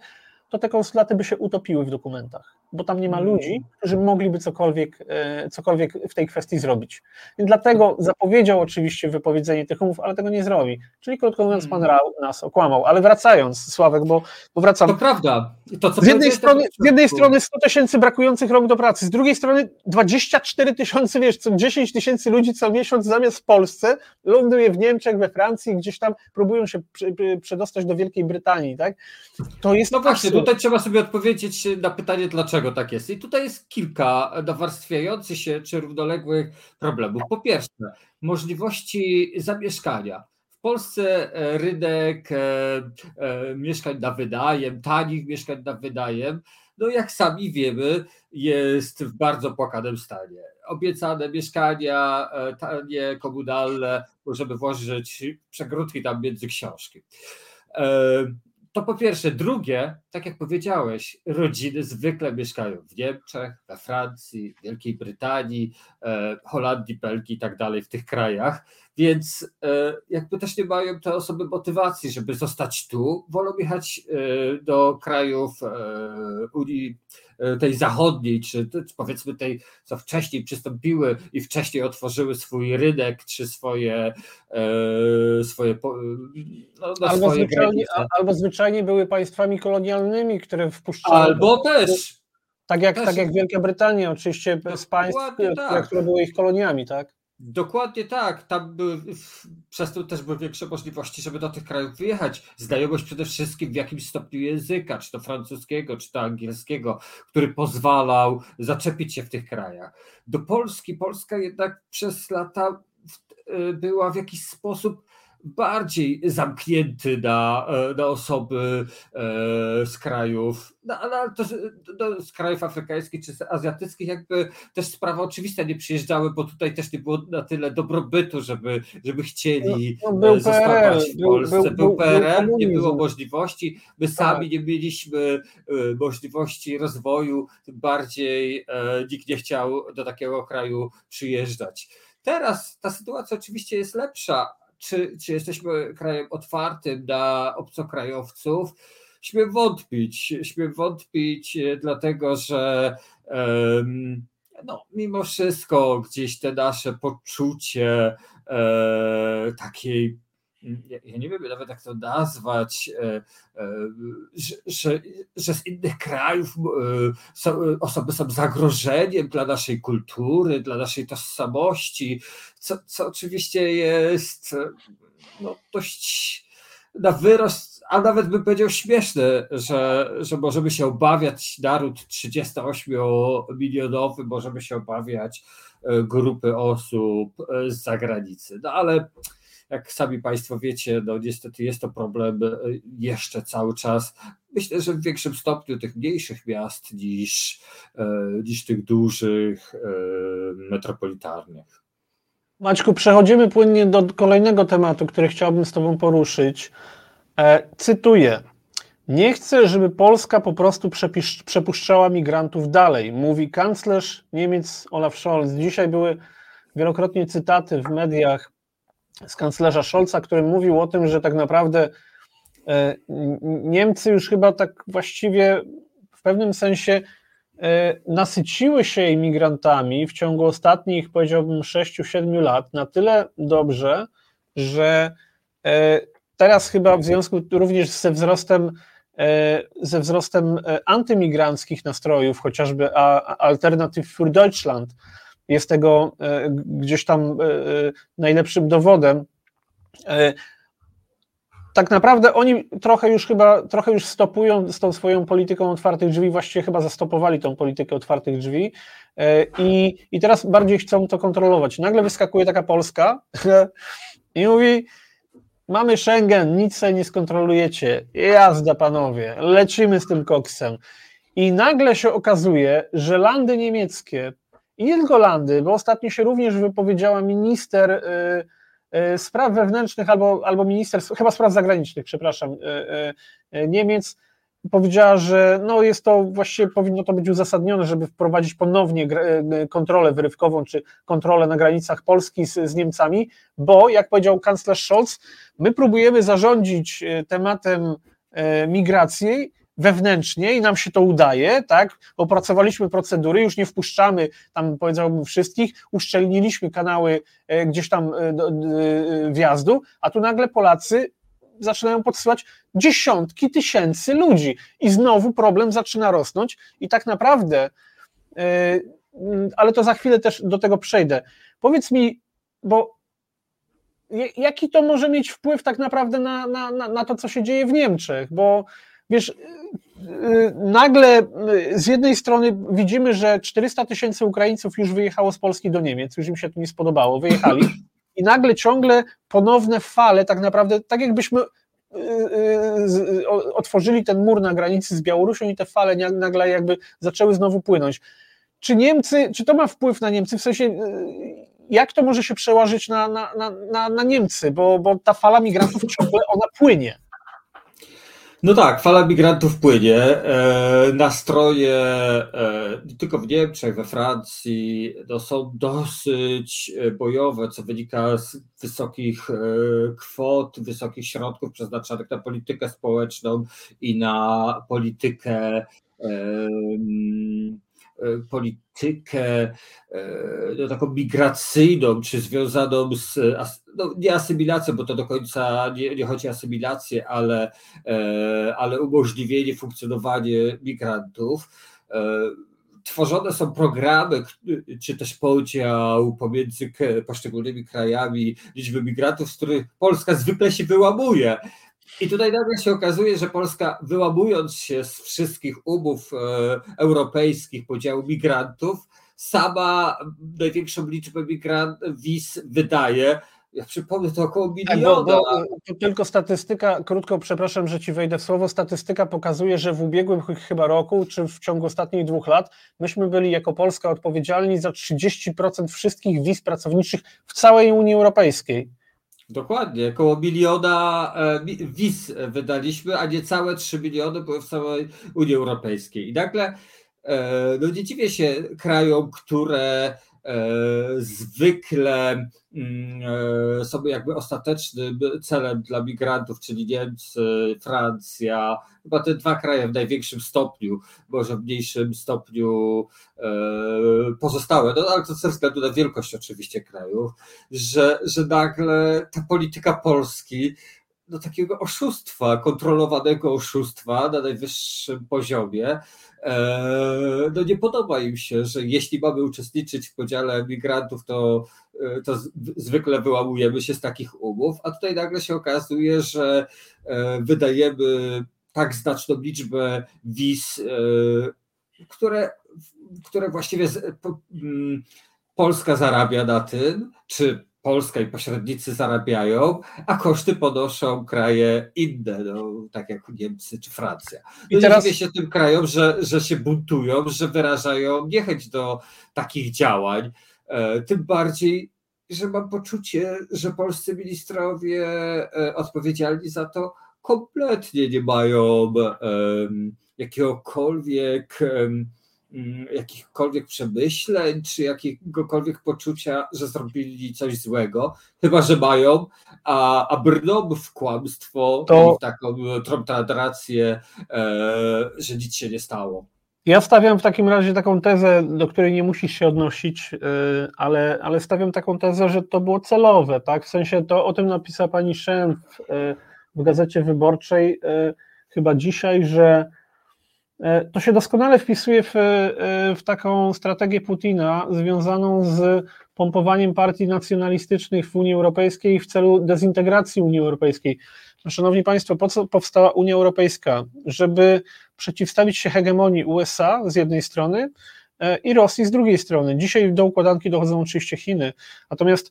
to te konsulaty by się utopiły w dokumentach bo tam nie ma mm. ludzi, którzy mogliby cokolwiek, e, cokolwiek w tej kwestii zrobić. I dlatego zapowiedział oczywiście wypowiedzenie tych umów, ale tego nie zrobi. Czyli krótko mówiąc, pan mm. Rał nas okłamał. Ale wracając, Sławek, bo, bo wracam. To prawda. To, z, jednej strony, z jednej strony 100 tysięcy brakujących rąk do pracy, z drugiej strony 24 tysiące, wiesz, co 10 tysięcy ludzi co miesiąc zamiast w Polsce ląduje w Niemczech, we Francji, gdzieś tam próbują się przedostać do Wielkiej Brytanii, tak? To jest No właśnie, absurd. tutaj trzeba sobie odpowiedzieć na pytanie, dlaczego dlaczego tak jest. I tutaj jest kilka nawarstwiających się czy równoległych problemów. Po pierwsze, możliwości zamieszkania. W Polsce e, rynek e, e, mieszkań na wynajem, tanich mieszkań na wynajem, no jak sami wiemy, jest w bardzo płakanym stanie. Obiecane mieszkania, tanie, komunalne, możemy włożyć przegródki tam między książki. To po pierwsze. Drugie, tak jak powiedziałeś, rodziny zwykle mieszkają w Niemczech, we Francji, Wielkiej Brytanii, e, Holandii, Belgii i tak dalej, w tych krajach, więc e, jakby też nie mają te osoby motywacji, żeby zostać tu, wolą jechać e, do krajów Unii tej zachodniej, czy, powiedzmy tej, co wcześniej przystąpiły i wcześniej otworzyły swój rynek, czy swoje, swoje no, no albo, swoje zwyczajnie, albo zwyczajnie były państwami kolonialnymi, które wpuszczały. Albo też. Tak jak, tak jak Wielka Brytania, oczywiście z państw, tak. które były ich koloniami, tak? Dokładnie tak. Tam były, przez to też były większe możliwości, żeby do tych krajów wyjechać. Znajomość przede wszystkim w jakimś stopniu języka, czy to francuskiego, czy to angielskiego, który pozwalał zaczepić się w tych krajach. Do Polski, Polska jednak przez lata y, była w jakiś sposób bardziej zamknięty na, e, na osoby e, z krajów, no, ale też no, z krajów afrykańskich czy azjatyckich, jakby też sprawa oczywista nie przyjeżdżały, bo tutaj też nie było na tyle dobrobytu, żeby, żeby chcieli no, no e, zostawać w Polsce. Był, był, był PRL, był nie było możliwości, my tak. sami nie mieliśmy możliwości rozwoju, tym bardziej nikt nie chciał do takiego kraju przyjeżdżać. Teraz ta sytuacja oczywiście jest lepsza, czy, czy jesteśmy krajem otwartym na obcokrajowców, śmiem wątpić. Śmiem wątpić, dlatego że no, mimo wszystko gdzieś te nasze poczucie e, takiej ja nie wiem nawet jak to nazwać, e, e, że, że, z innych krajów są, osoby są zagrożeniem dla naszej kultury, dla naszej tożsamości, co, co oczywiście jest no, dość na wyrost, a nawet bym powiedział śmieszne, że, że możemy się obawiać naród 38-milionowy, możemy się obawiać e, grupy osób z zagranicy. No ale jak sami Państwo wiecie, no niestety jest to problem e, jeszcze cały czas. Myślę, że w większym stopniu tych mniejszych miast niż, e, niż tych dużych, metropolitarnych. Maćku, przechodzimy płynnie do kolejnego tematu, który chciałbym z Tobą poruszyć. E, cytuję. Nie chcę, żeby Polska po prostu przepuszczała migrantów dalej, mówi kanclerz Niemiec Olaf Scholz. Dzisiaj były wielokrotnie cytaty w mediach z kanclerza Scholza, który mówił o tym, że tak naprawdę e, Niemcy już chyba tak właściwie w pewnym sensie E, nasyciły się imigrantami w ciągu ostatnich, powiedziałbym, 6-7 lat na tyle dobrze, że e, teraz chyba w związku również ze wzrostem ze wzrostem antymigranckich nastrojów, chociażby Alternative für Deutschland jest tego gdzieś tam najlepszym dowodem tak naprawdę oni trochę już chyba, trochę już stopują z tą swoją polityką otwartych drzwi, właściwie chyba zastopowali tą politykę otwartych drzwi e, i, i teraz bardziej chcą to kontrolować. Nagle wyskakuje taka Polska <laughs> i mówi, mamy Schengen, nic sobie nie skontrolujecie, jazda panowie, lecimy z tym koksem. I nagle się okazuje, że landy niemieckie i nie tylko landy, bo ostatnio się również wypowiedziała minister y, E, spraw wewnętrznych albo, albo ministerstw, chyba spraw zagranicznych, przepraszam, e, Niemiec. Powiedziała, że no jest to właściwie powinno to być uzasadnione, żeby wprowadzić ponownie kontrolę wyrywkową czy kontrolę na granicach Polski z, z Niemcami, bo jak powiedział kanclerz Scholz, my próbujemy zarządzić tematem migracji wewnętrznie i nam się to udaje, tak? Opracowaliśmy procedury, już nie wpuszczamy tam powiedziałbym wszystkich, uszczelniliśmy kanały e, gdzieś tam e, e, wjazdu, a tu nagle Polacy zaczynają podsyłać dziesiątki tysięcy ludzi i znowu problem zaczyna rosnąć i tak naprawdę, ale to za chwilę też do tego przejdę. Powiedz mi, bo jaki to może mieć wpływ tak naprawdę na, na, na to, co się dzieje w Niemczech, bo wiesz, y, y, nagle y, z jednej strony widzimy, że 400 tysięcy Ukraińców już wyjechało z Polski do Niemiec, już im się to nie spodobało, wyjechali <laughs> i nagle ciągle ponowne fale, tak naprawdę, tak jakbyśmy otworzyli ten mur na granicy z Białorusią i te fale nagle jakby zaczęły znowu płynąć. Czy Niemcy, czy to ma wpływ na Niemcy, w sensie jak to może się przełożyć na, na, na, na Niemcy, bo, bo ta fala migrantów ciągle ona płynie. No tak, fala migrantów płynie. E, nastroje e, tylko w Niemczech, we Francji no, są dosyć e, bojowe, co wynika z wysokich kwot, wysokich środków przeznaczonych na politykę społeczną i na politykę politykę no, taką migracyjną, czy związaną z no, nie asymilacją, bo to do końca nie, nie chodzi o asymilację, ale, e, ale umożliwienie funkcjonowania migrantów. E, tworzone są programy, czy też podział pomiędzy poszczególnymi krajami liczby migrantów, z których Polska zwykle się wyłamuje. I tutaj nagle się okazuje, że Polska, wyłamując się z wszystkich umów e, europejskich podziału migrantów, sama największą liczbę migrantów wiz wydaje, ja przypomnę, to około miliona. Tak, bo, bo, to tylko statystyka, krótko przepraszam, że ci wejdę w słowo, statystyka pokazuje, że w ubiegłym chyba roku, czy w ciągu ostatnich dwóch lat, myśmy byli jako Polska odpowiedzialni za 30% wszystkich wiz pracowniczych w całej Unii Europejskiej. Dokładnie, około miliona e, wiz wydaliśmy, a niecałe 3 miliony były w całej Unii Europejskiej. I nagle e, no nie dziwię się krajom, które zwykle mm, sobie jakby ostatecznym celem dla migrantów, czyli Niemcy, Francja, chyba te dwa kraje w największym stopniu, może w mniejszym stopniu pozostałe, no ale to ze względu na wielkość oczywiście krajów, że, że nagle ta polityka Polski do takiego oszustwa, kontrolowanego oszustwa na najwyższym poziomie. E, no nie podoba im się, że jeśli mamy uczestniczyć w podziale migrantów, to, e, to zwykle wyłamujemy się z takich umów, a tutaj nagle się okazuje, że e, wydajemy tak znaczną liczbę wiz, które, które właściwie Polska zarabia na tym, czy Polska i pośrednicy zarabiają, a koszty ponoszą kraje inne, no, tak jak Niemcy czy Francja. No I teraz... się tym krajom, że, że się buntują, że wyrażają niechęć do takich działań, e, tym bardziej, że mam poczucie, że polscy ministrowie e, odpowiedzialni za to kompletnie nie mają jakiegokolwiek Mm, jakichkolwiek przemyśleń, czy jakiegokolwiek poczucia, że zrobili coś złego, chyba że mają, a, a brną w kłamstwo to... w taką tromtadrację, e, że nic się nie stało. Ja stawiam w takim razie taką tezę, do której nie musisz się odnosić, e, ale, ale stawiam taką tezę, że to było celowe, tak? W sensie to o tym napisała pani Szen w, e, w Gazecie Wyborczej e, chyba dzisiaj, że E, to się doskonale wpisuje w, e, w, taką strategię Putina związaną z pompowaniem partii nacjonalistycznych w Unii Europejskiej w celu dezintegracji Unii Europejskiej. Szanowni Państwo, po co powstała Unia Europejska? Żeby przeciwstawić się hegemonii USA z jednej strony e, i Rosji z drugiej strony. Dzisiaj do układanki dochodzą oczywiście Chiny. Natomiast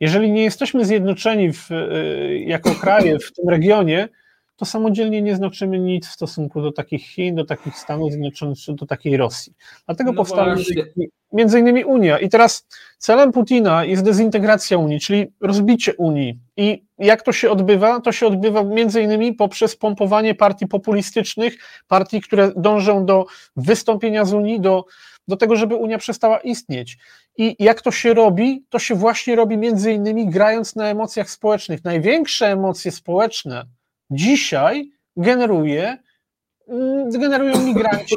jeżeli nie jesteśmy zjednoczeni w, jako kraje w tym regionie, to samodzielnie nie znaczymy nic w stosunku do takich Chin, do takich Stanów Zjednoczonych, czy do takiej Rosji. Dlatego no powstała między innymi Unia. I teraz celem Putina jest dezintegracja Unii, czyli rozbicie Unii. I jak to się odbywa? To się odbywa między innymi poprzez pompowanie partii populistycznych, partii, które dążą do wystąpienia z Unii, do, do tego, żeby Unia przestała istnieć. I jak to się robi? To się właśnie robi między innymi grając na emocjach społecznych. Największe emocje społeczne, dzisiaj generuje, mm, generują migranci,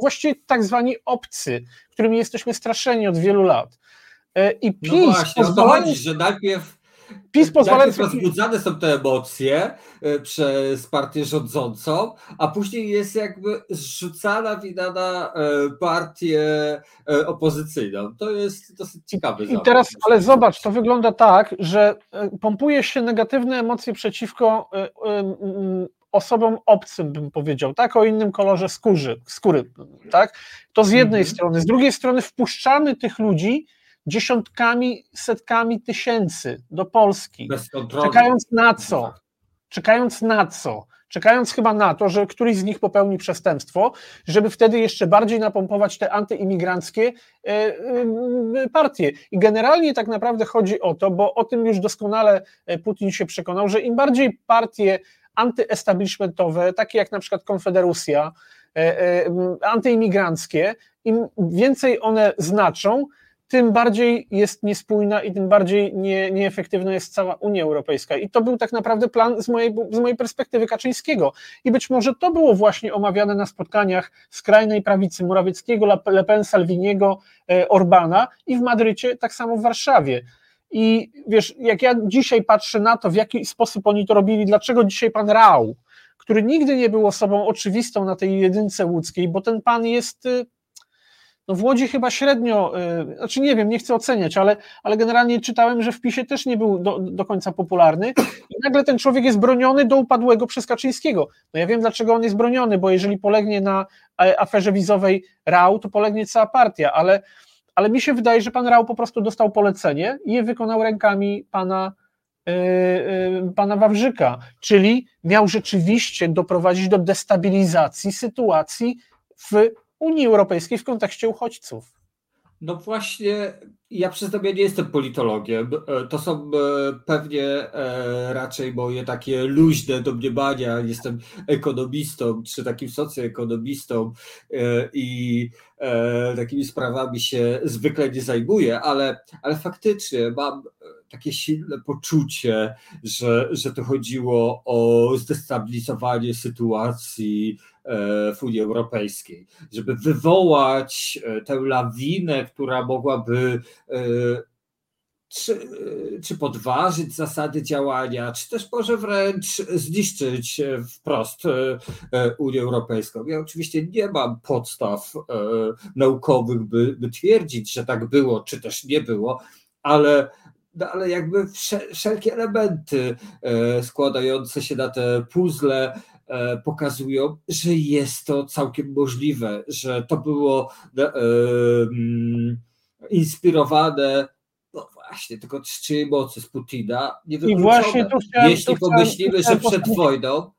właściwie tak zwani obcy, którymi jesteśmy straszeni od wielu lat. E, I no PiS no właśnie, pozwalając... chodzi, że najpierw PiS pozwalając... rozbudzane są te emocje e, przez partię rządzącą, a później jest jakby zrzucana wina na e, partię opozycyjną. To jest dosyć ciekawy I teraz, ale zobacz, to wygląda tak, że pompuje się negatywne emocje przeciwko osobom obcym, bym powiedział, tak, o innym kolorze skóry, skóry tak, to z jednej mhm. strony, z drugiej strony wpuszczamy tych ludzi dziesiątkami, setkami tysięcy do Polski. Czekając na co? Czekając na co? Czekając chyba na to, że któryś z nich popełni przestępstwo, żeby wtedy jeszcze bardziej napompować te antyimigranckie e, e, partie. I generalnie tak naprawdę chodzi o to, bo o tym już doskonale e, Putin się przekonał, że im bardziej partie antyestablishmentowe, takie jak na przykład Konfederacja, antyimigranckie, im więcej one znaczą, tym bardziej jest niespójna i tym bardziej nie, nieefektywna jest cała Unia Europejska. I to był tak naprawdę plan z mojej, z mojej perspektywy Kaczyńskiego. I być może to było właśnie omawiane na spotkaniach skrajnej prawicy Morawieckiego, Le Pen, Salviniego, e, Orbana i w Madrycie, tak samo w Warszawie. I wiesz, jak ja dzisiaj patrzę na to, w jaki sposób oni to robili, dlaczego dzisiaj pan Rał, który nigdy nie był osobą oczywistą na tej jedynce łódzkiej, bo ten pan jest y, no w Łodzi chyba średnio, yy, znaczy nie wiem, nie chcę oceniać, ale, ale generalnie czytałem, że w PiSie też nie był do, do końca popularny i nagle ten człowiek jest broniony do upadłego przez Kaczyńskiego. No ja wiem, dlaczego on jest broniony, bo jeżeli polegnie na e, aferze wizowej Rał, to polegnie cała partia, ale, ale mi się wydaje, że pan Rał po prostu dostał polecenie i je wykonał rękami pana yy, yy, pana Wawrzyka, czyli miał rzeczywiście doprowadzić do destabilizacji sytuacji w Unii Europejskiej w kontekście uchodźców. No właśnie, ja przyznam, ja nie jestem politologiem. E, to są e, pewnie e, raczej moje takie luźne domniemania. Jestem ekonomistą, czy takim socjoekonomistą i takimi sprawami się zwykle nie zajmuję, ale, ale faktycznie mam takie silne poczucie, że, że to chodziło o zdestabilizowanie sytuacji w Unii Europejskiej, żeby wywołać tę lawinę, która mogłaby E, czy, czy podważyć zasady działania, czy też może wręcz zniszczyć wprost e, Unię Europejską. Ja oczywiście nie mam podstaw e, naukowych, by, by twierdzić, że tak było, czy też nie było, ale no ale jakby wszelkie elementy składające się na te puzzle pokazują, że jest to całkiem możliwe, że to było inspirowane no właśnie, tylko czyjej mocy z Putina nie I właśnie tu chciałem, Jeśli tu pomyślimy, chciałem, że przed wojną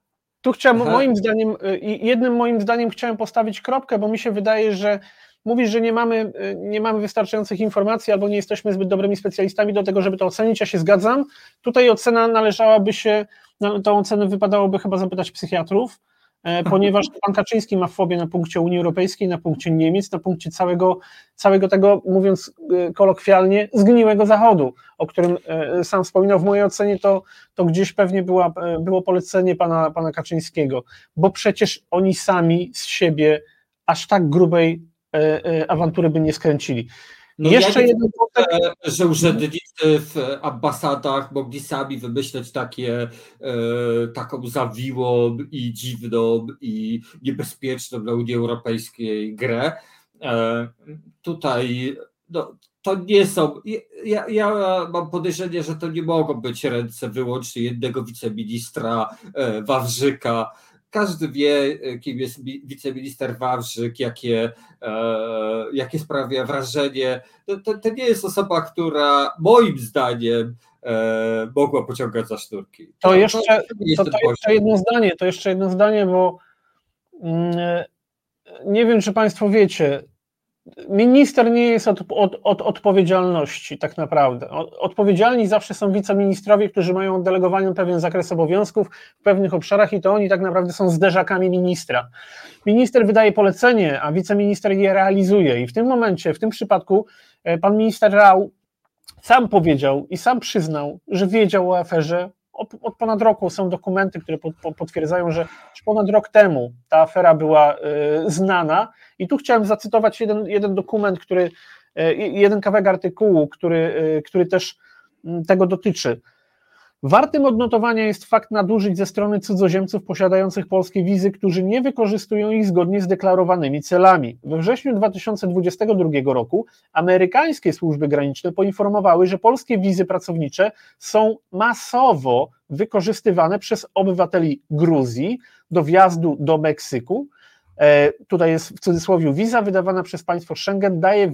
tu chciałem, Aha. moim zdaniem, y, jednym moim zdaniem chciałem postawić kropkę, bo mi się wydaje, że mówisz, że nie mamy, y, nie mamy wystarczających informacji albo nie jesteśmy zbyt dobrymi specjalistami do tego, żeby to ocenić. Ja się zgadzam. Tutaj ocena należałaby się, no, tą ocenę wypadałoby chyba zapytać psychiatrów. E, <laughs> ponieważ pan Kaczyński ma fobię na punkcie Unii Europejskiej, na punkcie Niemiec, na punkcie całego, całego tego, mówiąc e, kolokwialnie, zgniłego Zachodu, o którym e, sam wspominał. W mojej ocenie to, to gdzieś pewnie była, było polecenie pana, pana Kaczyńskiego, bo przecież oni sami z siebie aż tak grubej awantury by nie skręcili. No Jeszcze ja jeden wątek. Że urzędnicy w ambasadach mogli sami wymyśleć takie, e, taką zawiłą i dziwną i niebezpieczną dla Unii Europejskiej grę. E, tutaj no, to nie są. Ja, ja mam podejrzenie, że to nie mogą być ręce wyłącznie jednego wiceministra e, Wawrzyka każdy wie, kim jest wiceminister Wawrzyk, jakie, e, jakie sprawia wrażenie. To, to, to, nie jest osoba, która moim zdaniem e, mogła pociągać za sznurki. To, to jeszcze, to, to jeszcze jedno zdanie, to jeszcze jedno zdanie, bo mm, nie wiem, czy Państwo wiecie, Minister nie jest od, od, od, odpowiedzialności, tak naprawdę. Odpowiedzialni zawsze są wiceministrowie, którzy mają oddelegowany pewien zakres obowiązków w pewnych obszarach i to oni tak naprawdę są zderzakami ministra. Minister wydaje polecenie, a wiceminister je realizuje. I w tym momencie, w tym przypadku, e, pan minister Rał sam powiedział i sam przyznał, że wiedział o aferze, od, ponad roku są dokumenty, które potwierdzają, że już ponad rok temu ta afera była y, znana. I tu chciałem zacytować jeden, jeden dokument, który, y, jeden kawałek artykułu, który, y, który też tego dotyczy. Wartym odnotowania jest fakt nadużyć ze strony cudzoziemców posiadających polskie wizy, którzy nie wykorzystują ich zgodnie z deklarowanymi celami. We wrześniu 2022 roku amerykańskie służby graniczne poinformowały, że polskie wizy pracownicze są masowo wykorzystywane przez obywateli Gruzji do wjazdu do Meksyku. E, tutaj jest w cudzysłowie wiza wydawana przez państwo Schengen, daje e,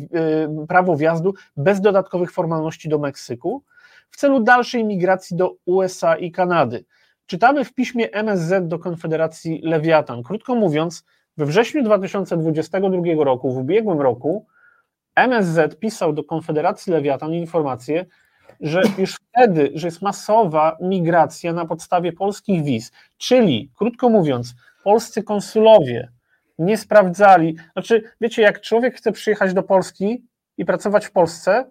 prawo wjazdu bez dodatkowych formalności do Meksyku w celu dalszej migracji do USA i Kanady. Czytamy w piśmie MSZ do Konfederacji Lewiatan. Krótko mówiąc, we wrześniu 2022 roku, w ubiegłym roku, MSZ pisał do Konfederacji Lewiatan informację, że już wtedy, że jest masowa migracja na podstawie polskich wiz, czyli, krótko mówiąc, polscy konsulowie nie sprawdzali, znaczy, wiecie, jak człowiek chce przyjechać do Polski i pracować w Polsce,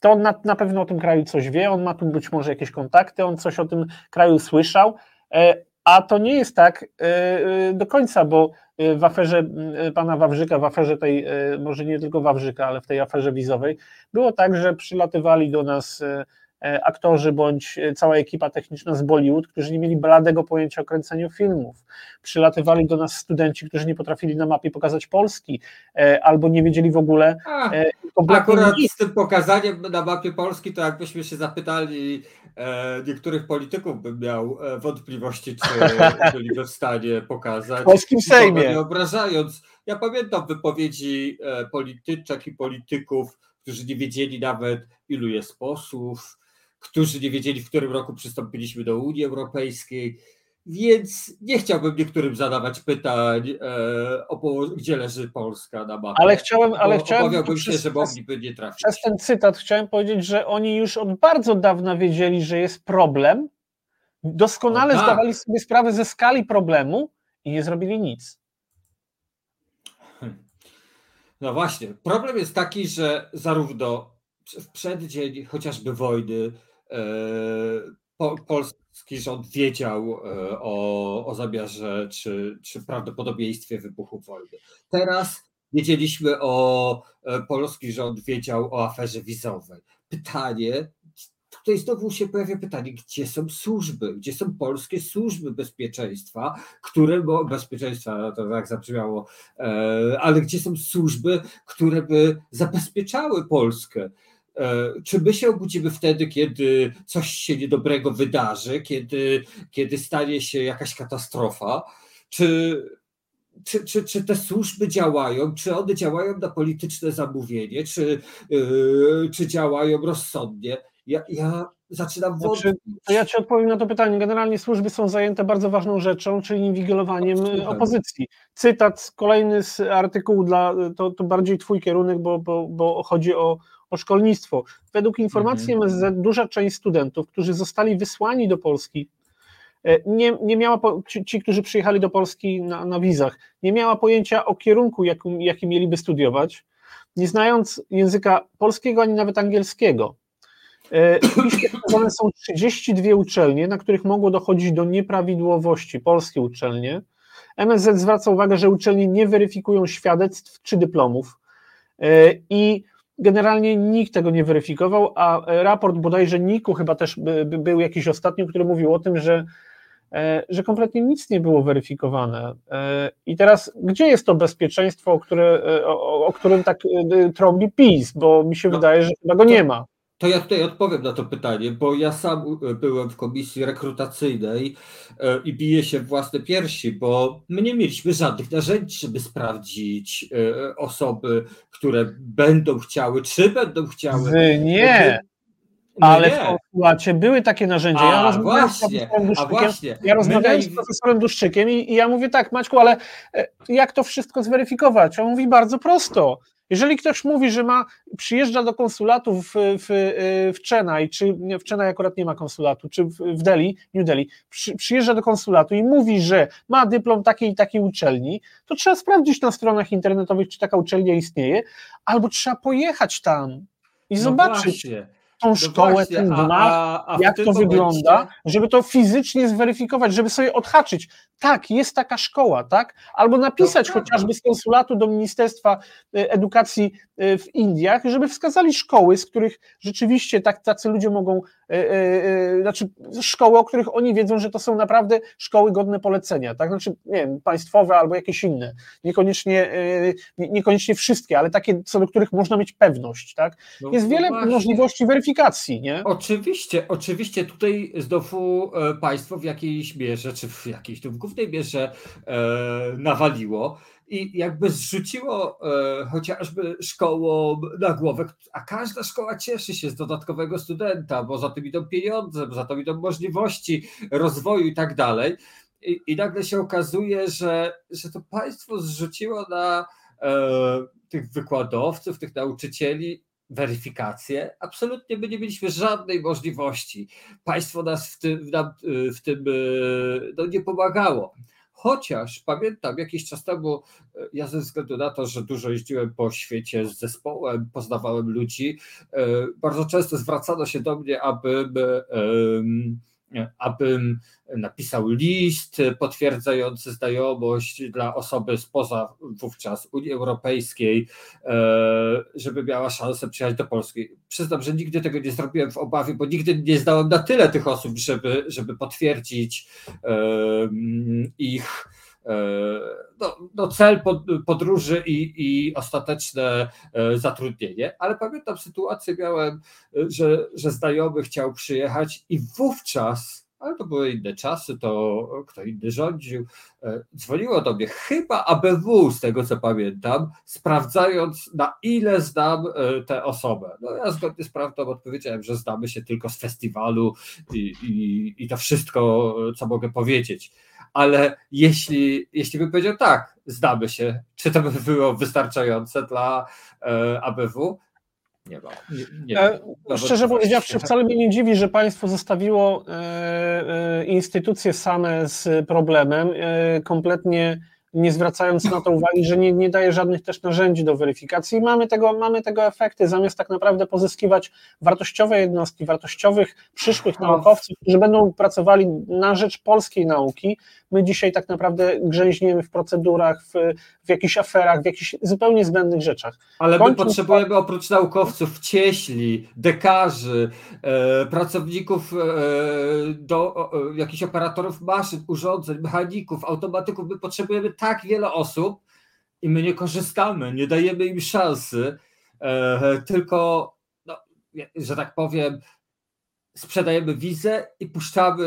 to on na, na pewno o tym kraju coś wie, on ma tu być może jakieś kontakty, on coś o tym kraju słyszał, e, a to nie jest tak e, e, do końca, bo w aferze pana Wawrzyka, w aferze tej, może nie tylko Wawrzyka, ale w tej aferze wizowej, było tak, że przylatywali do nas aktorzy bądź cała ekipa techniczna z Bollywood, którzy nie mieli bladego pojęcia o kręceniu filmów. Przylatywali do nas studenci, którzy nie potrafili na mapie pokazać Polski, albo nie wiedzieli w ogóle. Akurat z tym pokazaniem na mapie Polski, to jakbyśmy się zapytali niektórych polityków, bym miał wątpliwości, czy <laughs> byliby w stanie pokazać. W polskim Sejmie. Nie obrażając. Ja pamiętam wypowiedzi polityczek i polityków, którzy nie wiedzieli nawet, ilu jest posłów, którzy nie wiedzieli, w którym roku przystąpiliśmy do Unii Europejskiej. Więc nie chciałbym niektórym zadawać pytań, e, o, gdzie leży Polska na mapie. Ale chciałem, ale chciałem. Obawiałbym się, że mogliby nie trafić. Przez ten cytat chciałem powiedzieć, że oni już od bardzo dawna wiedzieli, że jest problem. Doskonale tak. zdawali sobie sprawę ze skali problemu i nie zrobili nic. No właśnie. Problem jest taki, że zarówno w przeddzień chociażby wojny e, polski rząd wiedział e, o, o zamiarze czy, czy prawdopodobieństwie wybuchu wojny. Teraz wiedzieliśmy o, e, polski rząd wiedział o aferze wizowej. Pytanie, tutaj znowu się pojawia pytanie, gdzie są służby, gdzie są polskie służby bezpieczeństwa, które, bo bezpieczeństwa no to tak zabrzmiało, e, ale gdzie są służby, które by zabezpieczały Polskę. E, czy my się obudzimy wtedy, kiedy coś się niedobrego wydarzy, kiedy, kiedy stanie się jakaś katastrofa? Czy, czy, czy, czy te służby działają? Czy one działają na polityczne zamówienie? Czy, yy, czy działają rozsądnie? Ja, ja zaczynam znaczy, wątpić. ja Ci odpowiem na to pytanie. Generalnie służby są zajęte bardzo ważną rzeczą, czyli inwigilowaniem opozycji. Cytat kolejny z artykułu, dla, to, to bardziej Twój kierunek, bo, bo, bo chodzi o, o szkolnictwo. Według informacji mhm. MSZ duża część studentów, którzy zostali wysłani do Polski, e, nie, nie miała, ci, ci, którzy przyjechali do Polski na, na wizach, nie miała pojęcia o kierunku, jakim, jaki mieliby studiować, nie znając języka polskiego ani nawet angielskiego. E, są 32 uczelnie, na których mogło dochodzić do nieprawidłowości, polskie uczelnie. MSZ zwraca uwagę, że uczelnie nie weryfikują świadectw czy dyplomów e, i generalnie nikt tego nie weryfikował, a raport bodajże NIK-u chyba też był jakiś ostatnio, który mówił o tym, że, e, że kompletnie nic nie było weryfikowane. I teraz, gdzie jest to bezpieczeństwo, które, o, o którym tak trąbi PiS, bo mi się no, wydaje, że chyba go nie ma. To ja tutaj odpowiem na to pytanie, bo ja sam e, byłem w komisji rekrutacyjnej e, i biję się w własne piersi, bo my nie mieliśmy żadnych narzędzi, żeby sprawdzić e, osoby, które będą chciały, czy będą chciały. Wy nie. Ale w konsulacie były takie narzędzia. Ja a, rozmawiałem właśnie, z profesorem Duszczykiem, ja rozmawiałem z profesorem Duszczykiem i, i, ja mówię tak, Maćku, ale jak to wszystko zweryfikować? On mówi bardzo prosto. Jeżeli ktoś mówi, że ma, przyjeżdża do konsulatu w, w, w Chennai, czy w Chennai akurat nie ma konsulatu, czy w, Delhi, New Delhi, przy, przyjeżdża do konsulatu i mówi, że ma dyplom takiej i takiej uczelni, to trzeba sprawdzić na stronach internetowych, czy taka uczelnia istnieje, albo trzeba pojechać tam i no zobaczyć. Właśnie tą no szkołę, właśnie, ten gmach, jak to momencie... wygląda, żeby to fizycznie zweryfikować, żeby sobie odhaczyć. Tak, jest taka szkoła, tak? Albo napisać chociażby z konsulatu do Ministerstwa e, Edukacji e, w Indiach, żeby wskazali szkoły, z których rzeczywiście tak, tacy ludzie mogą, e, znaczy szkoły, o których oni wiedzą, że to są naprawdę szkoły godne polecenia, tak? Znaczy, nie wiem, państwowe albo jakieś inne. Niekoniecznie, niekoniecznie wszystkie, ale takie, co do których można mieć pewność, tak? No, jest wiele możliwości weryfikacji nie? Oczywiście, oczywiście tutaj znowu e, państwo w jakiejś mierze, czy w jakiejś tu w głównej mierze e, nawaliło i jakby zrzuciło e, chociażby szkołą na głowę, a każda szkoła cieszy się z dodatkowego studenta, bo za tym idą pieniądze, bo za tym idą możliwości rozwoju i tak dalej. I, i nagle się okazuje, że, że to państwo zrzuciło na e, tych wykładowców, tych nauczycieli weryfikację, absolutnie by nie mieliśmy żadnej możliwości. Państwo nas w tym, w tym e, no, nie pomagało. Chociaż pamiętam jakiś czas temu, e, ja ze względu na to, że dużo jeździłem po świecie z zespołem, poznawałem ludzi, bardzo często zwracano się do mnie, abym abym napisał list potwierdzający znajomość dla osoby spoza wówczas Unii Europejskiej, e, żeby miała szansę przyjechać do Polski. Przyznam, że nigdy tego nie zrobiłem w obawie, bo nigdy nie znałem na tyle tych osób, żeby, żeby potwierdzić ich E, no, no cel podróży i, i ostateczne e, zatrudnienie. Ale pamiętam sytuację miałem, że, że znajomy chciał przyjechać i wówczas ale to były inne czasy, to kto inny rządził. E, dzwoniło do mnie chyba ABW, z tego co pamiętam, sprawdzając na ile znam e, tę osobę. No ja zgodnie z prawdą odpowiedziałem, że znamy się tylko z festiwalu i, i, i to wszystko, co mogę powiedzieć. Ale jeśli, jeśli bym powiedział tak, znamy się, czy to by było wystarczające dla e, ABW? nie ma. Nie, nie e, Szczerze powiedziawszy, wcale mnie nie dziwi, że państwo zostawiło e, e, instytucje same z problemem, e, kompletnie nie zwracając na to uwagi, że nie, nie daje żadnych też narzędzi do weryfikacji. I mamy tego, mamy tego efekty, zamiast tak naprawdę pozyskiwać wartościowe jednostki, wartościowych przyszłych naukowców, którzy będą pracowali na rzecz polskiej nauki. My dzisiaj tak naprawdę grzęźniemy w procedurach, w, w jakichś aferach, w jakichś zupełnie zbędnych rzeczach. Ale my potrzebujemy oprócz naukowców cieśli, dekarzy, e, pracowników, e, do, e, jakichś operatorów maszyn, urządzeń, mechaników, automatyków. My potrzebujemy tak wiele osób i my nie korzystamy, nie dajemy im szansy, e, tylko, no, że tak powiem, sprzedajemy wizę i puszczamy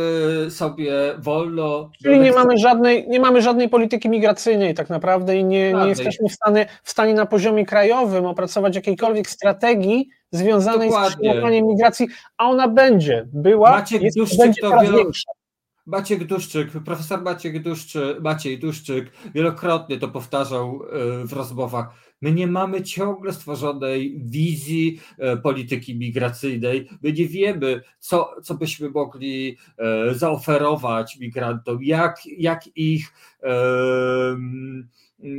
sobie wolno. Czyli nie mamy, żadnej, nie mamy żadnej polityki migracyjnej tak naprawdę i nie, nie jesteśmy w stanie, w stanie na poziomie krajowym opracować jakiejkolwiek strategii związanej Dokładnie. z przygotowaniem migracji, a ona będzie, była, Maciek jest, będzie coraz wielo... większa. Maciek Duszczyk, profesor Maciek Maciej Duszczyk wielokrotnie to powtarzał e, w rozmowach. My nie mamy ciągle stworzonej wizji e, polityki migracyjnej. My nie wiemy, co, co byśmy mogli e, zaoferować migrantom, jak, jak ich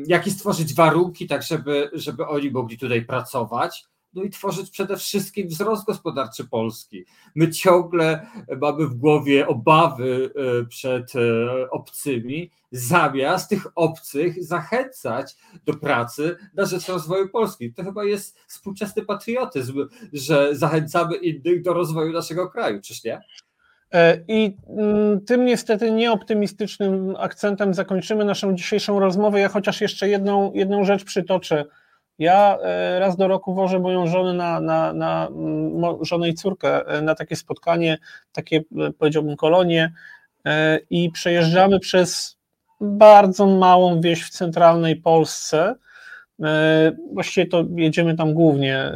jakie stworzyć warunki, tak żeby, żeby oni mogli tutaj pracować no i tworzyć przede wszystkim wzrost gospodarczy Polski. My ciągle mamy w głowie obawy e, przed e, obcymi, zamiast tych obcych zachęcać do pracy na rzecz rozwoju Polski. To chyba jest współczesny patriotyzm, że zachęcamy innych do rozwoju naszego kraju, czyż nie? E, I mm, tym niestety nieoptymistycznym akcentem zakończymy naszą dzisiejszą rozmowę. Ja chociaż jeszcze jedną, jedną rzecz przytoczę ja e, raz do roku wożę moją żonę na, na, na żonę i córkę e, na takie spotkanie, takie e, powiedziałbym kolonie i przejeżdżamy przez bardzo małą wieś w centralnej Polsce. Właściwie to jedziemy tam głównie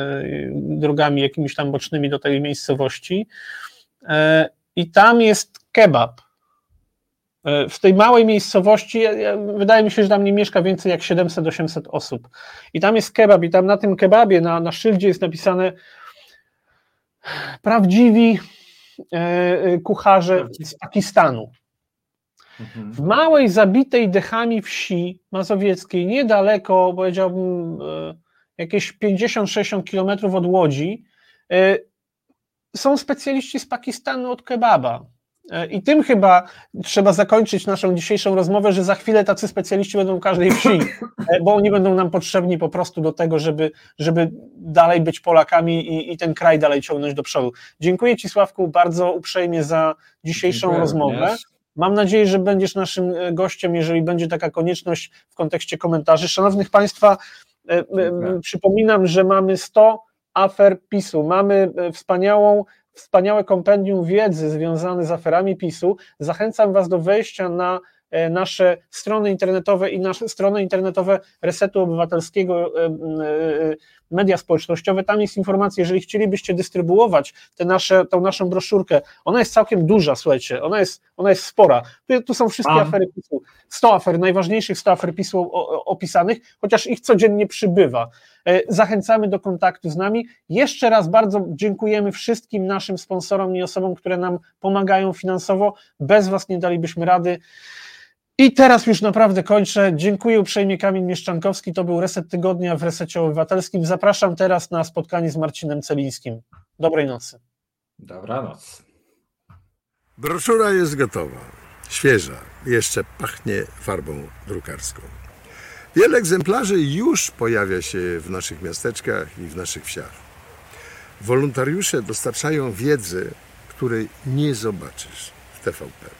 drogami jakimiś tam bocznymi do tej miejscowości. I tam jest kebab. E, w tej małej miejscowości, wydaje mi się, że tam nie mieszka więcej jak 700-800 osób. I tam jest kebab, i tam na tym kebabie, na, na szyldzie jest napisane prawdziwi e, e, kucharze z Pakistanu. Mhm. W małej, zabitej dechami wsi mazowieckiej, niedaleko, powiedziałbym, jakieś 50-60 kilometrów od Łodzi, są specjaliści z Pakistanu od kebaba. E, I tym chyba trzeba zakończyć naszą dzisiejszą rozmowę, że za chwilę tacy specjaliści będą w każdej wsi, e, bo oni będą nam potrzebni po prostu do tego, żeby, żeby dalej być Polakami i, i ten kraj dalej ciągnąć do przodu. Dziękuję Ci, Sławku, bardzo uprzejmie za dzisiejszą Dziękuję rozmowę. Również. Mam nadzieję, że będziesz naszym e, gościem, jeżeli będzie taka konieczność w kontekście komentarzy. Szanownych Państwa, przypominam, że mamy 100 afer PiSu. Mamy wspaniałą wspaniałe kompendium wiedzy związane z aferami PiSu. Zachęcam Was do wejścia na e, nasze strony internetowe i nasze strony internetowe Resetu Obywatelskiego, e, e, media społecznościowe. Tam jest informacja, jeżeli chcielibyście dystrybuować te nasze, tą naszą broszurkę, ona jest całkiem duża, słuchajcie, ona jest, ona jest spora. Tu, tu są wszystkie A. afery PiSu, 100 afer, najważniejszych 100 afer PiSu opisanych, chociaż ich codziennie przybywa. E, zachęcamy do kontaktu z nami. Jeszcze raz bardzo dziękujemy wszystkim naszym sponsorom i osobom, które nam pomagają finansowo. Bez Was nie dalibyśmy rady. I teraz już naprawdę kończę. Dziękuję uprzejmie Kamil Mieszczankowski. To był Reset Tygodnia w Resecie Obywatelskim. Zapraszam teraz na spotkanie z Marcinem Celińskim. Dobrej nocy. Dobranoc. Broszura jest gotowa. Świeża. Jeszcze pachnie farbą drukarską. Wiele egzemplarzy już pojawia się w naszych miasteczkach i w naszych wsiach. Wolontariusze dostarczają wiedzy, której nie zobaczysz w TVP.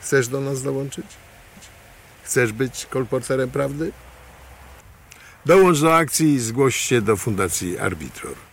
Chcesz do nas dołączyć? Chcesz być kolporterem prawdy? Dołącz do akcji i zgłoś się do Fundacji Arbitror.